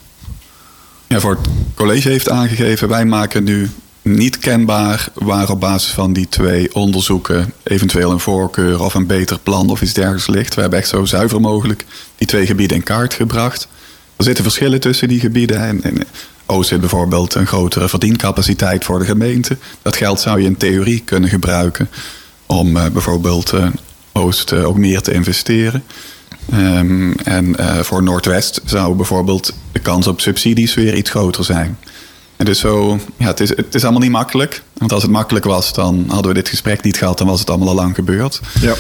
Ja, voor het college heeft aangegeven, wij maken nu niet kenbaar waar op basis van die twee onderzoeken eventueel een voorkeur of een beter plan of iets dergelijks ligt. We hebben echt zo zuiver mogelijk die twee gebieden in kaart gebracht. Er zitten verschillen tussen die gebieden. En, en Oost heeft bijvoorbeeld een grotere verdiencapaciteit voor de gemeente. Dat geld zou je in theorie kunnen gebruiken om uh, bijvoorbeeld uh, Oost uh, ook meer te investeren. Um, en voor Noordwest zou bijvoorbeeld de kans op subsidies weer iets groter zijn. En dus zo, ja, het is, het is allemaal niet makkelijk. Want als het makkelijk was, dan hadden we dit gesprek niet gehad. Dan was het allemaal al lang gebeurd. Ja.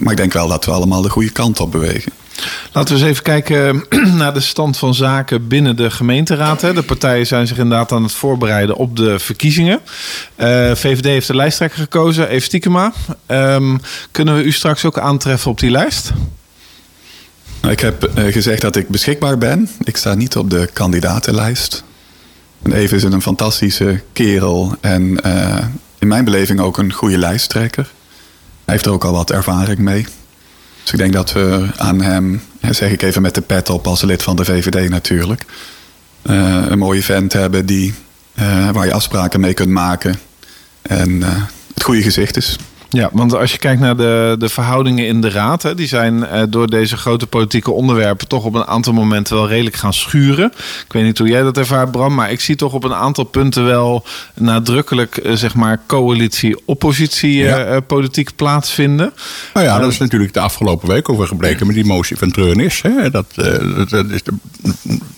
maar ik denk wel dat we allemaal de goede kant op bewegen. Laten we eens even kijken naar de stand van zaken binnen de gemeenteraad. De partijen zijn zich inderdaad aan het voorbereiden op de verkiezingen. Uh, VVD heeft de lijsttrekker gekozen, Eve Stiekema. Um, kunnen we u straks ook aantreffen op die lijst? Nou, ik heb uh, gezegd dat ik beschikbaar ben. Ik sta niet op de kandidatenlijst. En Eve is een fantastische kerel en uh, in mijn beleving ook een goede lijsttrekker. Hij heeft er ook al wat ervaring mee. Dus ik denk dat we aan hem, zeg ik even met de pet op als lid van de VVD natuurlijk, uh, een mooie vent hebben die, uh, waar je afspraken mee kunt maken en uh, het goede gezicht is. Ja, want als je kijkt naar de, de verhoudingen in de raad, hè, die zijn uh, door deze grote politieke onderwerpen toch op een aantal momenten wel redelijk gaan schuren. Ik weet niet hoe jij dat ervaart, Bram, maar ik zie toch op een aantal punten wel nadrukkelijk, uh, zeg maar, coalitie-oppositie-politiek ja. uh, plaatsvinden. Nou ja, dat is natuurlijk de afgelopen week over gebleken met die motie van Treunis. Hè, dat, dat, dat is de,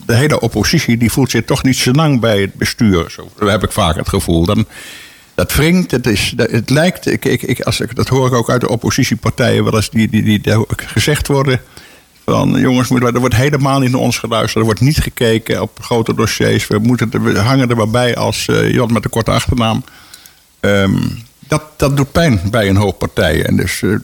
de, hele oppositie die voelt zich toch niet zo lang bij het bestuur. Zo, heb ik vaak het gevoel. Dan dat wringt, het, is, het lijkt, ik, ik, ik, als ik, dat hoor ik ook uit de oppositiepartijen wel eens die, die, die, die gezegd worden. Van jongens, er wordt helemaal niet naar ons geluisterd. Er wordt niet gekeken op grote dossiers. We, moeten, we hangen er maar bij als uh, Jan met een korte achternaam. Um, dat, dat doet pijn bij een hoop partijen. En dus uh,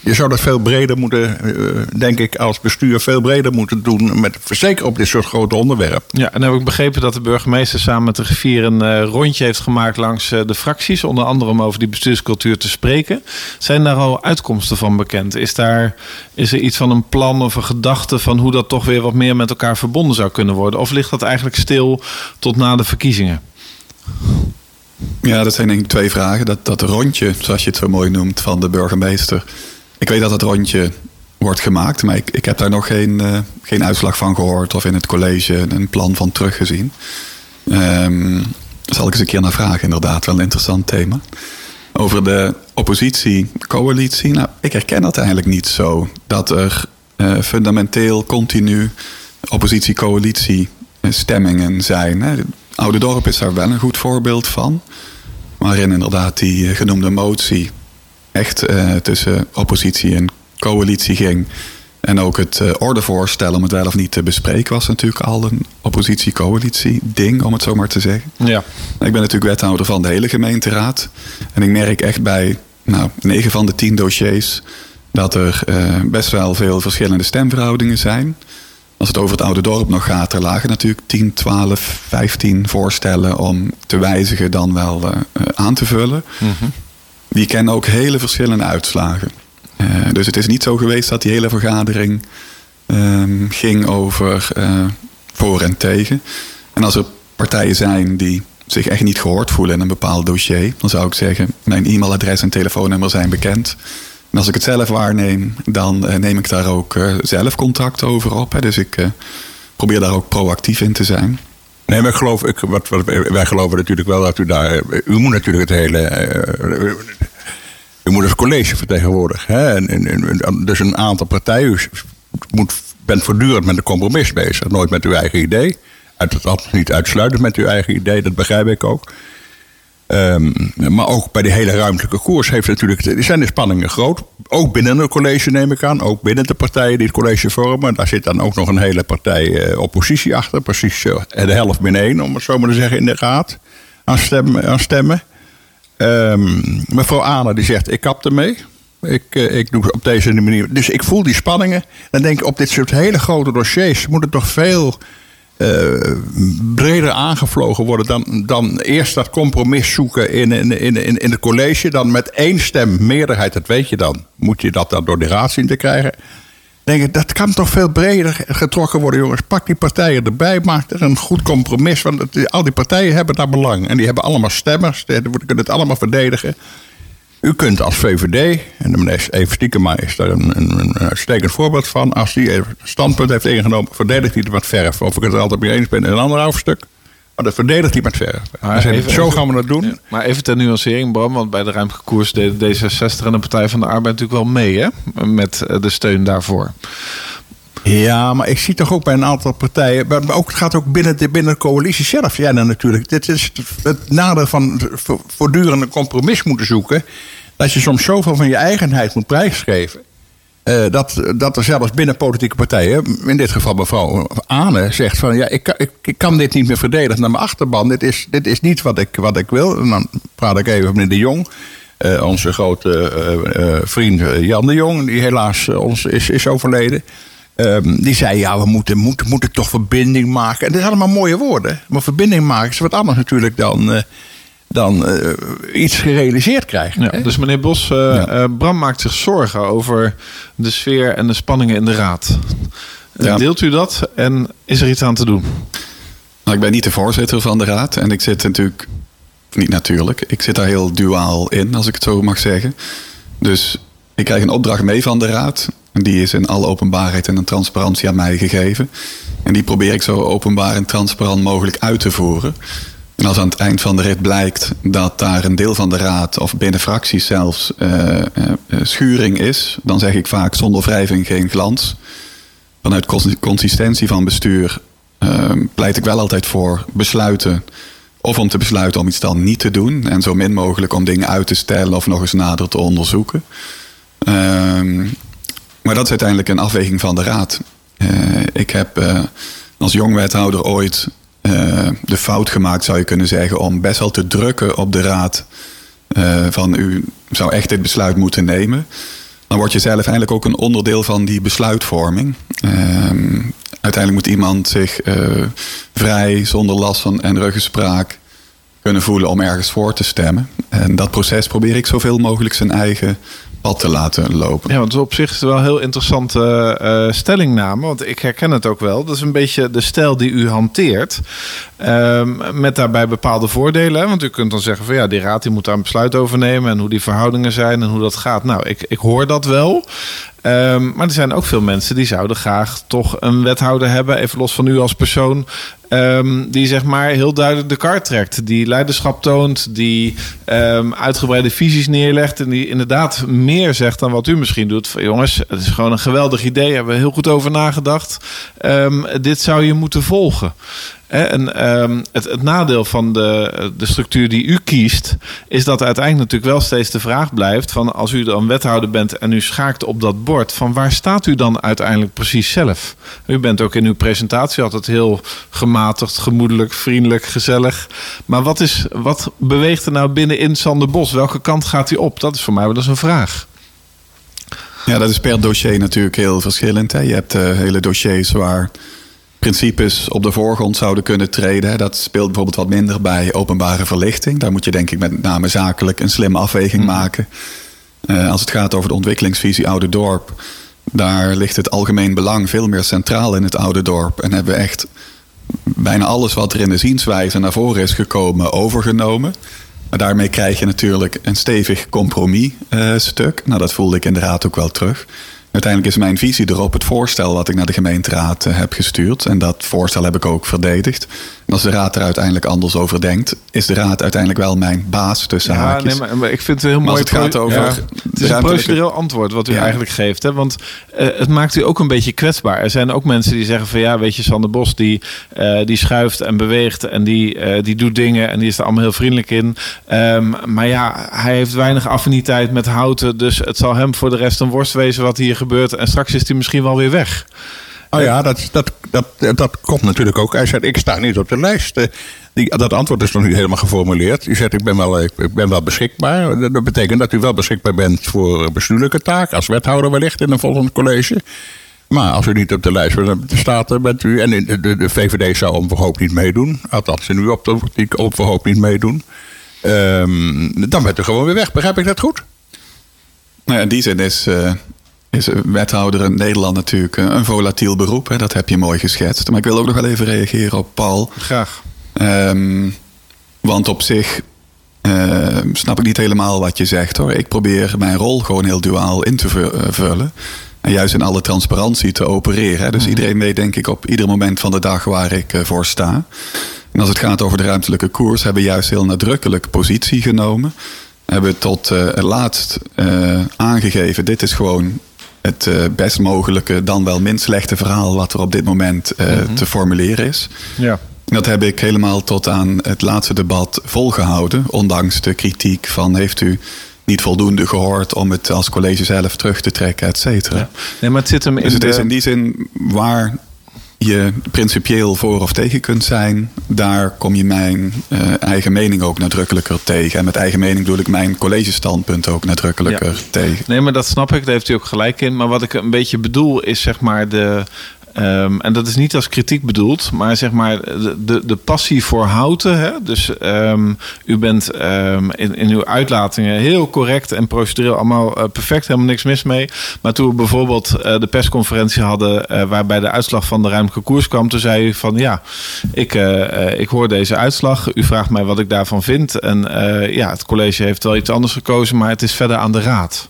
Je zou dat veel breder moeten, eh, denk ik, als bestuur veel breder moeten doen. Met, zeker op dit soort grote onderwerpen. Ja, en dan heb ik begrepen dat de burgemeester samen met de griffier een eh, rondje heeft gemaakt langs eh, de fracties. Onder andere om over die bestuurscultuur te spreken. Zijn daar al uitkomsten van bekend? Is, daar, is er iets van een plan of een gedachte van hoe dat toch weer wat meer met elkaar verbonden zou kunnen worden? Of ligt dat eigenlijk stil tot na de verkiezingen? Ja, dat zijn denk twee vragen. Dat, dat rondje, zoals je het zo mooi noemt, van de burgemeester. Ik weet dat dat rondje wordt gemaakt, maar ik, ik heb daar nog geen, uh, geen uitslag van gehoord of in het college een plan van teruggezien. Um, zal ik eens een keer naar vragen, inderdaad. Wel een interessant thema. Over de oppositie-coalitie. Nou, ik herken dat eigenlijk niet zo. Dat er uh, fundamenteel continu oppositie-coalitie stemmingen zijn. Hè. Oude Dorp is daar wel een goed voorbeeld van. Waarin inderdaad die eh, genoemde motie echt uh, tussen oppositie en coalitie ging. En ook het uh, ordevoorstel om het wel of niet te bespreken was natuurlijk al een oppositie-coalitie-ding, om het zo maar te zeggen. Ja. Ik ben natuurlijk wethouder van de hele gemeenteraad. En ik merk echt bij nou, 9 van de 10 dossiers dat er uh, best wel veel verschillende stemverhoudingen zijn. Als het over het oude dorp nog gaat, er lagen natuurlijk 10, 12, 15 voorstellen om te wijzigen dan wel uh, aan te vullen. Mm -hmm. Die kennen ook hele verschillende uitslagen. Uh, dus het is niet zo geweest dat die hele vergadering um, ging over uh, voor en tegen. En als er partijen zijn die zich echt niet gehoord voelen in een bepaald dossier, dan zou ik zeggen: mijn e-mailadres en telefoonnummer zijn bekend. En als ik het zelf waarneem, dan uh, neem ik daar ook uh, zelf contact over op. Hè. Dus ik uh, probeer daar ook proactief in te zijn. Nee, maar ik geloof, ik, wat, wij geloven natuurlijk wel dat u daar. U moet natuurlijk het hele. u moet het college vertegenwoordigen. Hè? En, dus een aantal partijen. U moet, bent voortdurend met een compromis bezig. Nooit met uw eigen idee. Uit, niet uitsluitend met uw eigen idee, dat begrijp ik ook. Um, maar ook bij de hele ruimtelijke koers heeft natuurlijk, zijn de spanningen groot. Ook binnen het college neem ik aan. Ook binnen de partijen die het college vormen. Daar zit dan ook nog een hele partij uh, oppositie achter. Precies uh, de helft min één, om het zo maar te zeggen, in de raad. Aan, stem, aan stemmen. Um, mevrouw Ane die zegt, ik kap ermee. Ik, uh, ik doe het op deze manier. Dus ik voel die spanningen. Dan denk ik, op dit soort hele grote dossiers moet het toch veel... Uh, breder aangevlogen worden dan, dan eerst dat compromis zoeken in, in, in, in het college. Dan met één stem meerderheid, dat weet je dan. Moet je dat dan door de raad zien te krijgen. Denk ik, dat kan toch veel breder getrokken worden, jongens. Pak die partijen erbij, maak er een goed compromis. Want al die partijen hebben daar belang. En die hebben allemaal stemmers, die kunnen het allemaal verdedigen. U kunt als VVD, en de meneer Even Stiekema is daar een, een, uitstekend voorbeeld van. Als die een standpunt heeft ingenomen, verdedigt hij het met verf. Of ik het er altijd mee eens ben in een ander hoofdstuk. Maar dat verdedigt hij met verf. Maar even, zo gaan we dat doen. Ja, maar even ter nuancering, Bram. Want bij de ruimtelijke koers deden D66 en de Partij van de Arbeid natuurlijk wel mee. Hè? Met de steun daarvoor. Ja, maar ik zie toch ook bij een aantal partijen. Maar ook, het gaat ook binnen de, binnen de coalitie zelf. Ja, dan natuurlijk. Dit is het nadeel van voortdurend een compromis moeten zoeken. Dat je soms zoveel van je eigenheid moet prijsgeven. Uh, dat, dat er zelfs binnen politieke partijen, in dit geval mevrouw Ane, zegt van ja, ik, ik, kan dit niet meer verdedigen naar mijn achterban. Dit is, dit is niet wat ik, wat ik wil. En dan praat ik even met meneer De Jong. Uh, onze grote uh, vriend Jan de Jong, die helaas ons is, is overleden. Um, die zei, ja, we moeten, moeten, moeten toch verbinding maken. En dat zijn allemaal mooie woorden. Maar verbinding maken is wat anders natuurlijk dan, dan uh, iets gerealiseerd krijgen. Ja, dus meneer Bos, uh, ja. Bram maakt zich zorgen over de sfeer en de spanningen in de raad. Ja. Deelt u dat en is er iets aan te doen? Nou, ik ben niet de voorzitter van de raad. En ik zit natuurlijk, niet natuurlijk, ik zit daar heel duaal in, als ik het zo mag zeggen. Dus ik krijg een opdracht mee van de raad. Die is in alle openbaarheid en transparantie aan mij gegeven. En die probeer ik zo openbaar en transparant mogelijk uit te voeren. Als aan het eind van de rit blijkt dat daar een deel van de raad of binnen fracties zelfs uh, uh, schuring is, dan zeg ik vaak zonder wrijving geen glans. Vanuit consistentie van bestuur uh, pleit ik wel altijd voor besluiten. Of om te besluiten om iets dan niet te doen. En zo min mogelijk om dingen uit te stellen of nog eens nader te onderzoeken. Ehm, maar dat is uiteindelijk een afweging van de raad. Ik heb als jong wethouder ooit uh, de fout gemaakt, zou je kunnen zeggen, om best wel te drukken op de raad. van u zou echt dit besluit moeten nemen. dan word je zelf eigenlijk ook een onderdeel van die besluitvorming. Ehm, uiteindelijk moet iemand zich eh, vrij, zonder last van en ruggespraak kunnen voelen om ergens voor te stemmen. En dat proces probeer ik zoveel mogelijk zijn eigen pad te laten lopen. Ja, want op zich is het wel een heel interessante uh, stellingname. Want ik herken het ook wel. Dat is een beetje de stijl die u hanteert. Ehm, met daarbij bepaalde voordelen. Want u kunt dan zeggen van ja, die raad die moet daar een besluit over nemen. En hoe die verhoudingen zijn en hoe dat gaat. Nou, ik, ik hoor dat wel. Um, maar er zijn ook veel mensen die zouden graag toch een wethouder hebben, even los van u als persoon, um, die zeg maar heel duidelijk de kaart trekt, die leiderschap toont, die um, uitgebreide visies neerlegt en die inderdaad meer zegt dan wat u misschien doet. Jongens, het is gewoon een geweldig idee, hebben we heel goed over nagedacht. dit zou je moeten volgen. En um, het, het, nadeel van de, de structuur die u kiest, is dat uiteindelijk natuurlijk wel steeds de vraag blijft: van als u dan wethouder bent en u schaakt op dat bord, van waar staat u dan uiteindelijk precies zelf? U bent ook in uw presentatie altijd heel gematigd, gemoedelijk, vriendelijk, gezellig. Maar wat, is, wat beweegt er nou binnenin Sander Bos? Welke kant gaat hij op? Dat is voor mij wel eens een vraag. Ja, dat is per dossier natuurlijk heel verschillend. Hè. Je hebt uh, hele dossiers waar principes op de voorgrond zouden kunnen treden. Dat speelt bijvoorbeeld wat minder bij openbare verlichting. Daar moet je denk ik met name zakelijk een slimme afweging mm. maken. Uh, als het gaat over de ontwikkelingsvisie Oude Dorp, daar ligt het algemeen belang veel meer centraal in het Oude Dorp. En hebben we echt bijna alles wat er in de zienswijze naar voren is gekomen overgenomen. Maar daarmee krijg je natuurlijk een stevig compromis-stuk. Uh, nou, dat voelde ik in de raad ook wel terug. Uiteindelijk is mijn visie erop het voorstel wat ik naar de gemeenteraad eh, heb gestuurd. En dat voorstel heb ik ook verdedigd. En als de raad er uiteindelijk anders over denkt, is de raad uiteindelijk wel mijn baas tussen ja, Nee, maar, ik vind het heel mooi. het gaat over. Ja, het is een procedureel antwoord wat u eigenlijk geeft. Hè? Want uh, het maakt u ook een beetje kwetsbaar. Er zijn ook mensen die zeggen van ja, weet je, Sander Bos die, uh, die schuift en beweegt en die, uh, die doet dingen en die is er allemaal heel vriendelijk in. Um, maar ja, hij heeft weinig affiniteit met houten. Dus het zal hem voor de rest een worst wezen wat hier gebeurt. En straks is hij misschien wel weer weg. Oh ja, dat, dat, dat, dat komt natuurlijk ook. Hij zegt, ik sta niet op de lijst. Eh, die, dat antwoord is nog niet helemaal geformuleerd. U zegt, ik ben, wel, ik ben wel beschikbaar. Dat betekent dat u wel beschikbaar bent voor bestuurlijke taak. Als wethouder wellicht in een volgend college. Maar als u niet op de lijst staat, bent u... En de, de, VVD zou onverhoopt niet meedoen. Althans, nu op de onverhoopt niet meedoen. Um, dan bent u gewoon weer weg. Begrijp ik dat goed? Nou ja, in die zin is... Uh is wethouder in Nederland natuurlijk een volatiel beroep. Hè? Dat heb je mooi geschetst. Maar ik wil ook nog wel even reageren op Paul. Graag. Um, want op zich uh, snap ik niet helemaal wat je zegt hoor. Ik probeer mijn rol gewoon heel duaal in te eh, vullen. En juist in alle transparantie te opereren. Hè? Dus mhm. iedereen weet denk ik op ieder moment van de dag waar ik uh, voor sta. En als het gaat over de ruimtelijke koers, hebben we juist heel nadrukkelijk positie genomen. Hebben tot uh, het laatst aangegeven, dit is gewoon het uh, best mogelijke, dan wel minst slechte verhaal wat er op dit moment uh, mm-hmm. te formuleren is. Ja. Dat heb ik helemaal tot aan het laatste debat volgehouden, ondanks de kritiek van heeft u niet voldoende gehoord om het als college zelf terug te trekken, et cetera. Ja. Nee, maar het zit hem in dus het de... is in die zin waar je principieel voor of tegen kunt zijn, daar kom je mijn uh, eigen mening ook nadrukkelijker tegen. En met eigen mening bedoel ik mijn collegestandpunt ook nadrukkelijker ja. tegen. Nee, maar dat snap ik, daar heeft u ook gelijk in. Maar wat ik een beetje bedoel is zeg maar de, Um, en dat is niet als kritiek bedoeld, maar zeg maar de, de, de passie voor houten. Hè? Dus um, u bent um, in, in uw uitlatingen heel correct en procedureel allemaal uh, perfect, helemaal niks mis mee. Maar toen we bijvoorbeeld uh, de persconferentie hadden uh, waarbij de uitslag van de ruimtelijke koers kwam, toen zei u van ja, ik, ik hoor deze uitslag. U vraagt mij wat ik daarvan vind. En ja, het college heeft wel iets anders gekozen, maar het is verder aan de raad.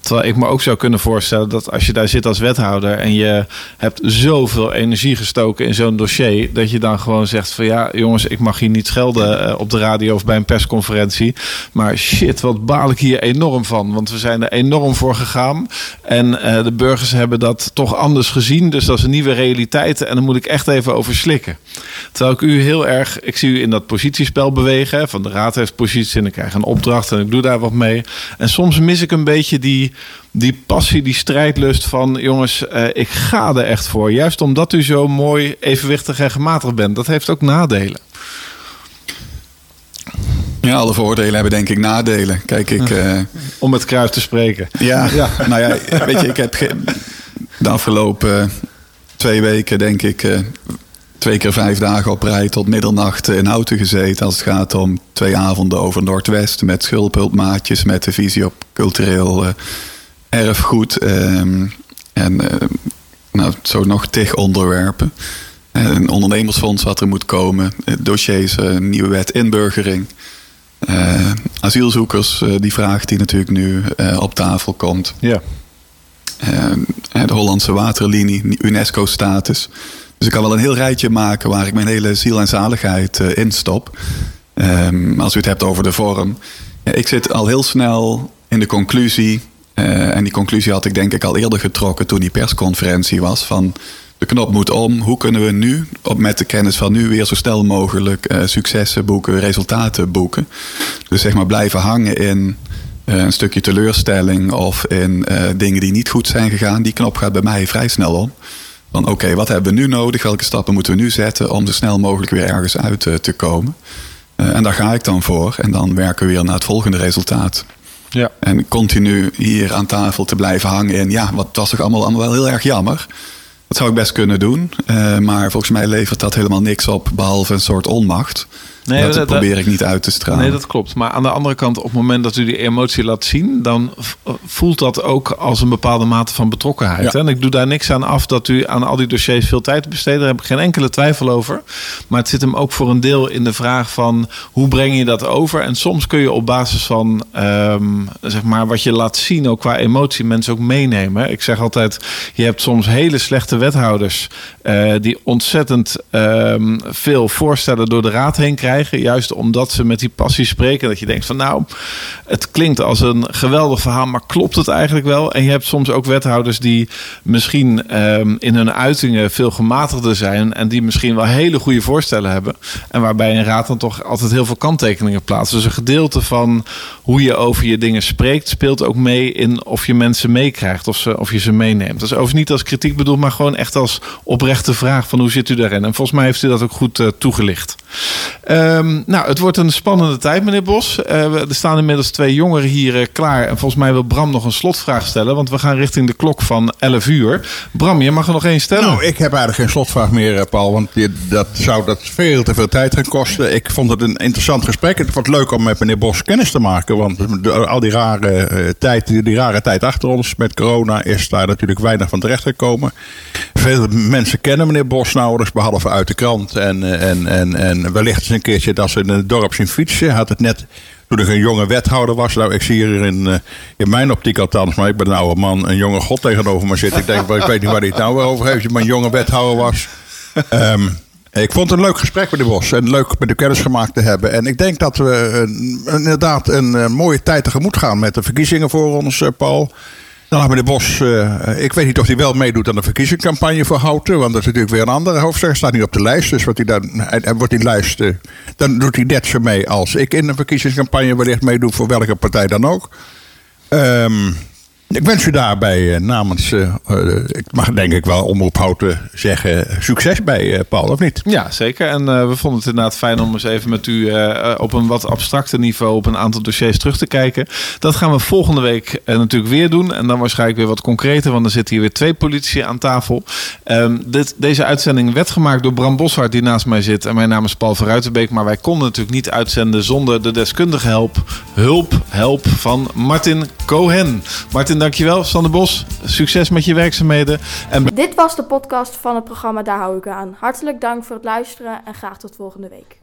Terwijl ik me ook zou kunnen voorstellen dat als je daar zit als wethouder en je hebt zoveel energie gestoken in zo'n dossier, dat je dan gewoon zegt van ja, jongens, ik mag hier niet schelden uh, op de radio of bij een persconferentie. Maar shit, wat baal ik hier enorm van. Want we zijn er enorm voor gegaan. En uh, de burgers hebben dat toch anders gezien. Dus dat is een nieuwe realiteit. En dan moet ik echt even over slikken. Terwijl ik u heel erg, ik zie u in dat positiespel bewegen. Van de raad heeft positie en ik krijg een opdracht en ik doe daar wat mee. En soms mis ik een beetje die die passie, die strijdlust van jongens, uh, ik ga er echt voor. Juist omdat u zo mooi evenwichtig en gematigd bent. Dat heeft ook nadelen. Ja, alle voordelen hebben denk ik nadelen. Kijk, ik... Uh, Om met kruis te spreken. Ja, ja, nou ja, weet je, ik heb de afgelopen twee weken denk ik... Twee keer vijf dagen op rij tot middernacht in Houten gezeten. Als het gaat om twee avonden over Noordwest met schulphulpmaatjes, met de visie op cultureel uh, erfgoed. Um, en uh, nou, zo nog tig onderwerpen. Een ondernemersfonds wat er moet komen. Dossiers, een nieuwe wet inburgering. Uh, asielzoekers, die vraag die natuurlijk nu op tafel komt. Ja. de Hollandse waterlinie, UNESCO-status. Dus ik kan wel een heel rijtje maken waar ik mijn hele ziel en zaligheid uh, in stop. Um, als u het hebt over de vorm. Ik zit al heel snel in de conclusie. Uh, en die conclusie had ik denk ik al eerder getrokken toen die persconferentie was. Van de knop moet om. Hoe kunnen we nu, op, met de kennis van nu, weer zo snel mogelijk uh, successen boeken, resultaten boeken. Dus zeg maar blijven hangen in een stukje teleurstelling of in dingen die niet goed zijn gegaan. Die knop gaat bij mij vrij snel om. Van oké, wat hebben we nu nodig? Welke stappen moeten we nu zetten om zo snel mogelijk weer ergens uit te, te komen? Uh, en daar ga ik dan voor. En dan werken we weer naar het volgende resultaat. Ja. En continu hier aan tafel te blijven hangen in... ja, wat was toch allemaal, allemaal wel heel erg jammer. Dat zou ik best kunnen doen. Uh, maar volgens mij levert dat helemaal niks op... behalve een soort onmacht. Nee, dat, dat probeer ik niet uit te stralen. Nee, dat klopt. Maar aan de andere kant, op het moment dat u die emotie laat zien, dan voelt dat ook als een bepaalde mate van betrokkenheid. Ja. En ik doe daar niks aan af dat u aan al die dossiers veel tijd besteedt. Daar heb ik geen enkele twijfel over. Maar het zit hem ook voor een deel in de vraag van hoe breng je dat over? En soms kun je op basis van um, zeg maar wat je laat zien, ook qua emotie, mensen ook meenemen. Ik zeg altijd, je hebt soms hele slechte wethouders uh, die ontzettend um, veel voorstellen door de raad heen krijgen Juist omdat ze met die passie spreken. Dat je denkt van nou, het klinkt als een geweldig verhaal, maar klopt het eigenlijk wel? En je hebt soms ook wethouders die misschien um, in hun uitingen veel gematigder zijn. En die misschien wel hele goede voorstellen hebben. En waarbij een raad dan toch altijd heel veel kanttekeningen plaatst. Dus een gedeelte van hoe je over je dingen spreekt, speelt ook mee in of je mensen meekrijgt of, ze, of je ze meeneemt. Dat is overigens niet als kritiek bedoeld, maar gewoon echt als oprechte vraag van hoe zit u daarin? En volgens mij heeft u dat ook goed uh, toegelicht. Um, nou, het wordt een spannende tijd, meneer Bos. Uh, er staan inmiddels twee jongeren hier uh, klaar. En volgens mij wil Bram nog een slotvraag stellen, want we gaan richting de klok van 11 uur. Bram, je mag er nog één stellen. Nou, ik heb eigenlijk geen slotvraag meer, Paul, want dat zou dat veel te veel tijd gaan kosten. Ik vond het een interessant gesprek. Het wordt leuk om met meneer Bos kennis te maken, want al die rare, tijd, die rare tijd achter ons met corona is daar natuurlijk weinig van terecht gekomen. Veel mensen kennen meneer Bos nauwelijks, behalve uit de krant. En, en, en, en wellicht eens een keertje dat ze in het dorp zien fietsen. Had het net toen ik een jonge wethouder was. Nou, ik zie hier in, uh, in mijn optiek althans, maar ik ben een oude man, een jonge god tegenover me zitten. Ik denk, ik weet niet waar hij het nou over heeft, maar een jonge wethouder was. Um, ik vond het een leuk gesprek met de Bos en leuk met de kennis gemaakt te hebben. En ik denk dat we inderdaad een uh, mooie tijd tegemoet gaan met de verkiezingen voor ons, Paul. Nou, meneer Bos, uh, ik weet niet of hij wel meedoet aan de verkiezingscampagne voor Houten. Want dat is natuurlijk weer een andere hoofdstuk. staat niet op de lijst. Dus wordt hij dan, hij, wordt die lijst, uh, dan doet hij net zo mee als ik in de verkiezingscampagne wellicht meedoe. Voor welke partij dan ook. Um, ik wens u daarbij uh, namens, uh, uh, ik mag denk ik wel omroep houten zeggen, succes bij Paul, of niet? Ja, zeker. En we vonden het inderdaad fijn om eens even met u op een wat abstracter niveau op een aantal dossiers terug te kijken. Dat gaan we volgende week natuurlijk weer doen. En dan waarschijnlijk weer wat concreter, want er zitten hier weer twee politici aan tafel. Um, dit, deze uitzending werd gemaakt door Bram Boshart, die naast mij zit. En mijn naam is Paul Verruitenbeek. Maar wij konden natuurlijk niet uitzenden zonder de deskundige help, hulp, help van Martin Cohen. Martin, dankjewel. Sander Bos, succes met je werkzaamheden. En... Dit was de podcast van het programma Daar hou ik aan. Hartelijk dank voor het luisteren en graag tot volgende week.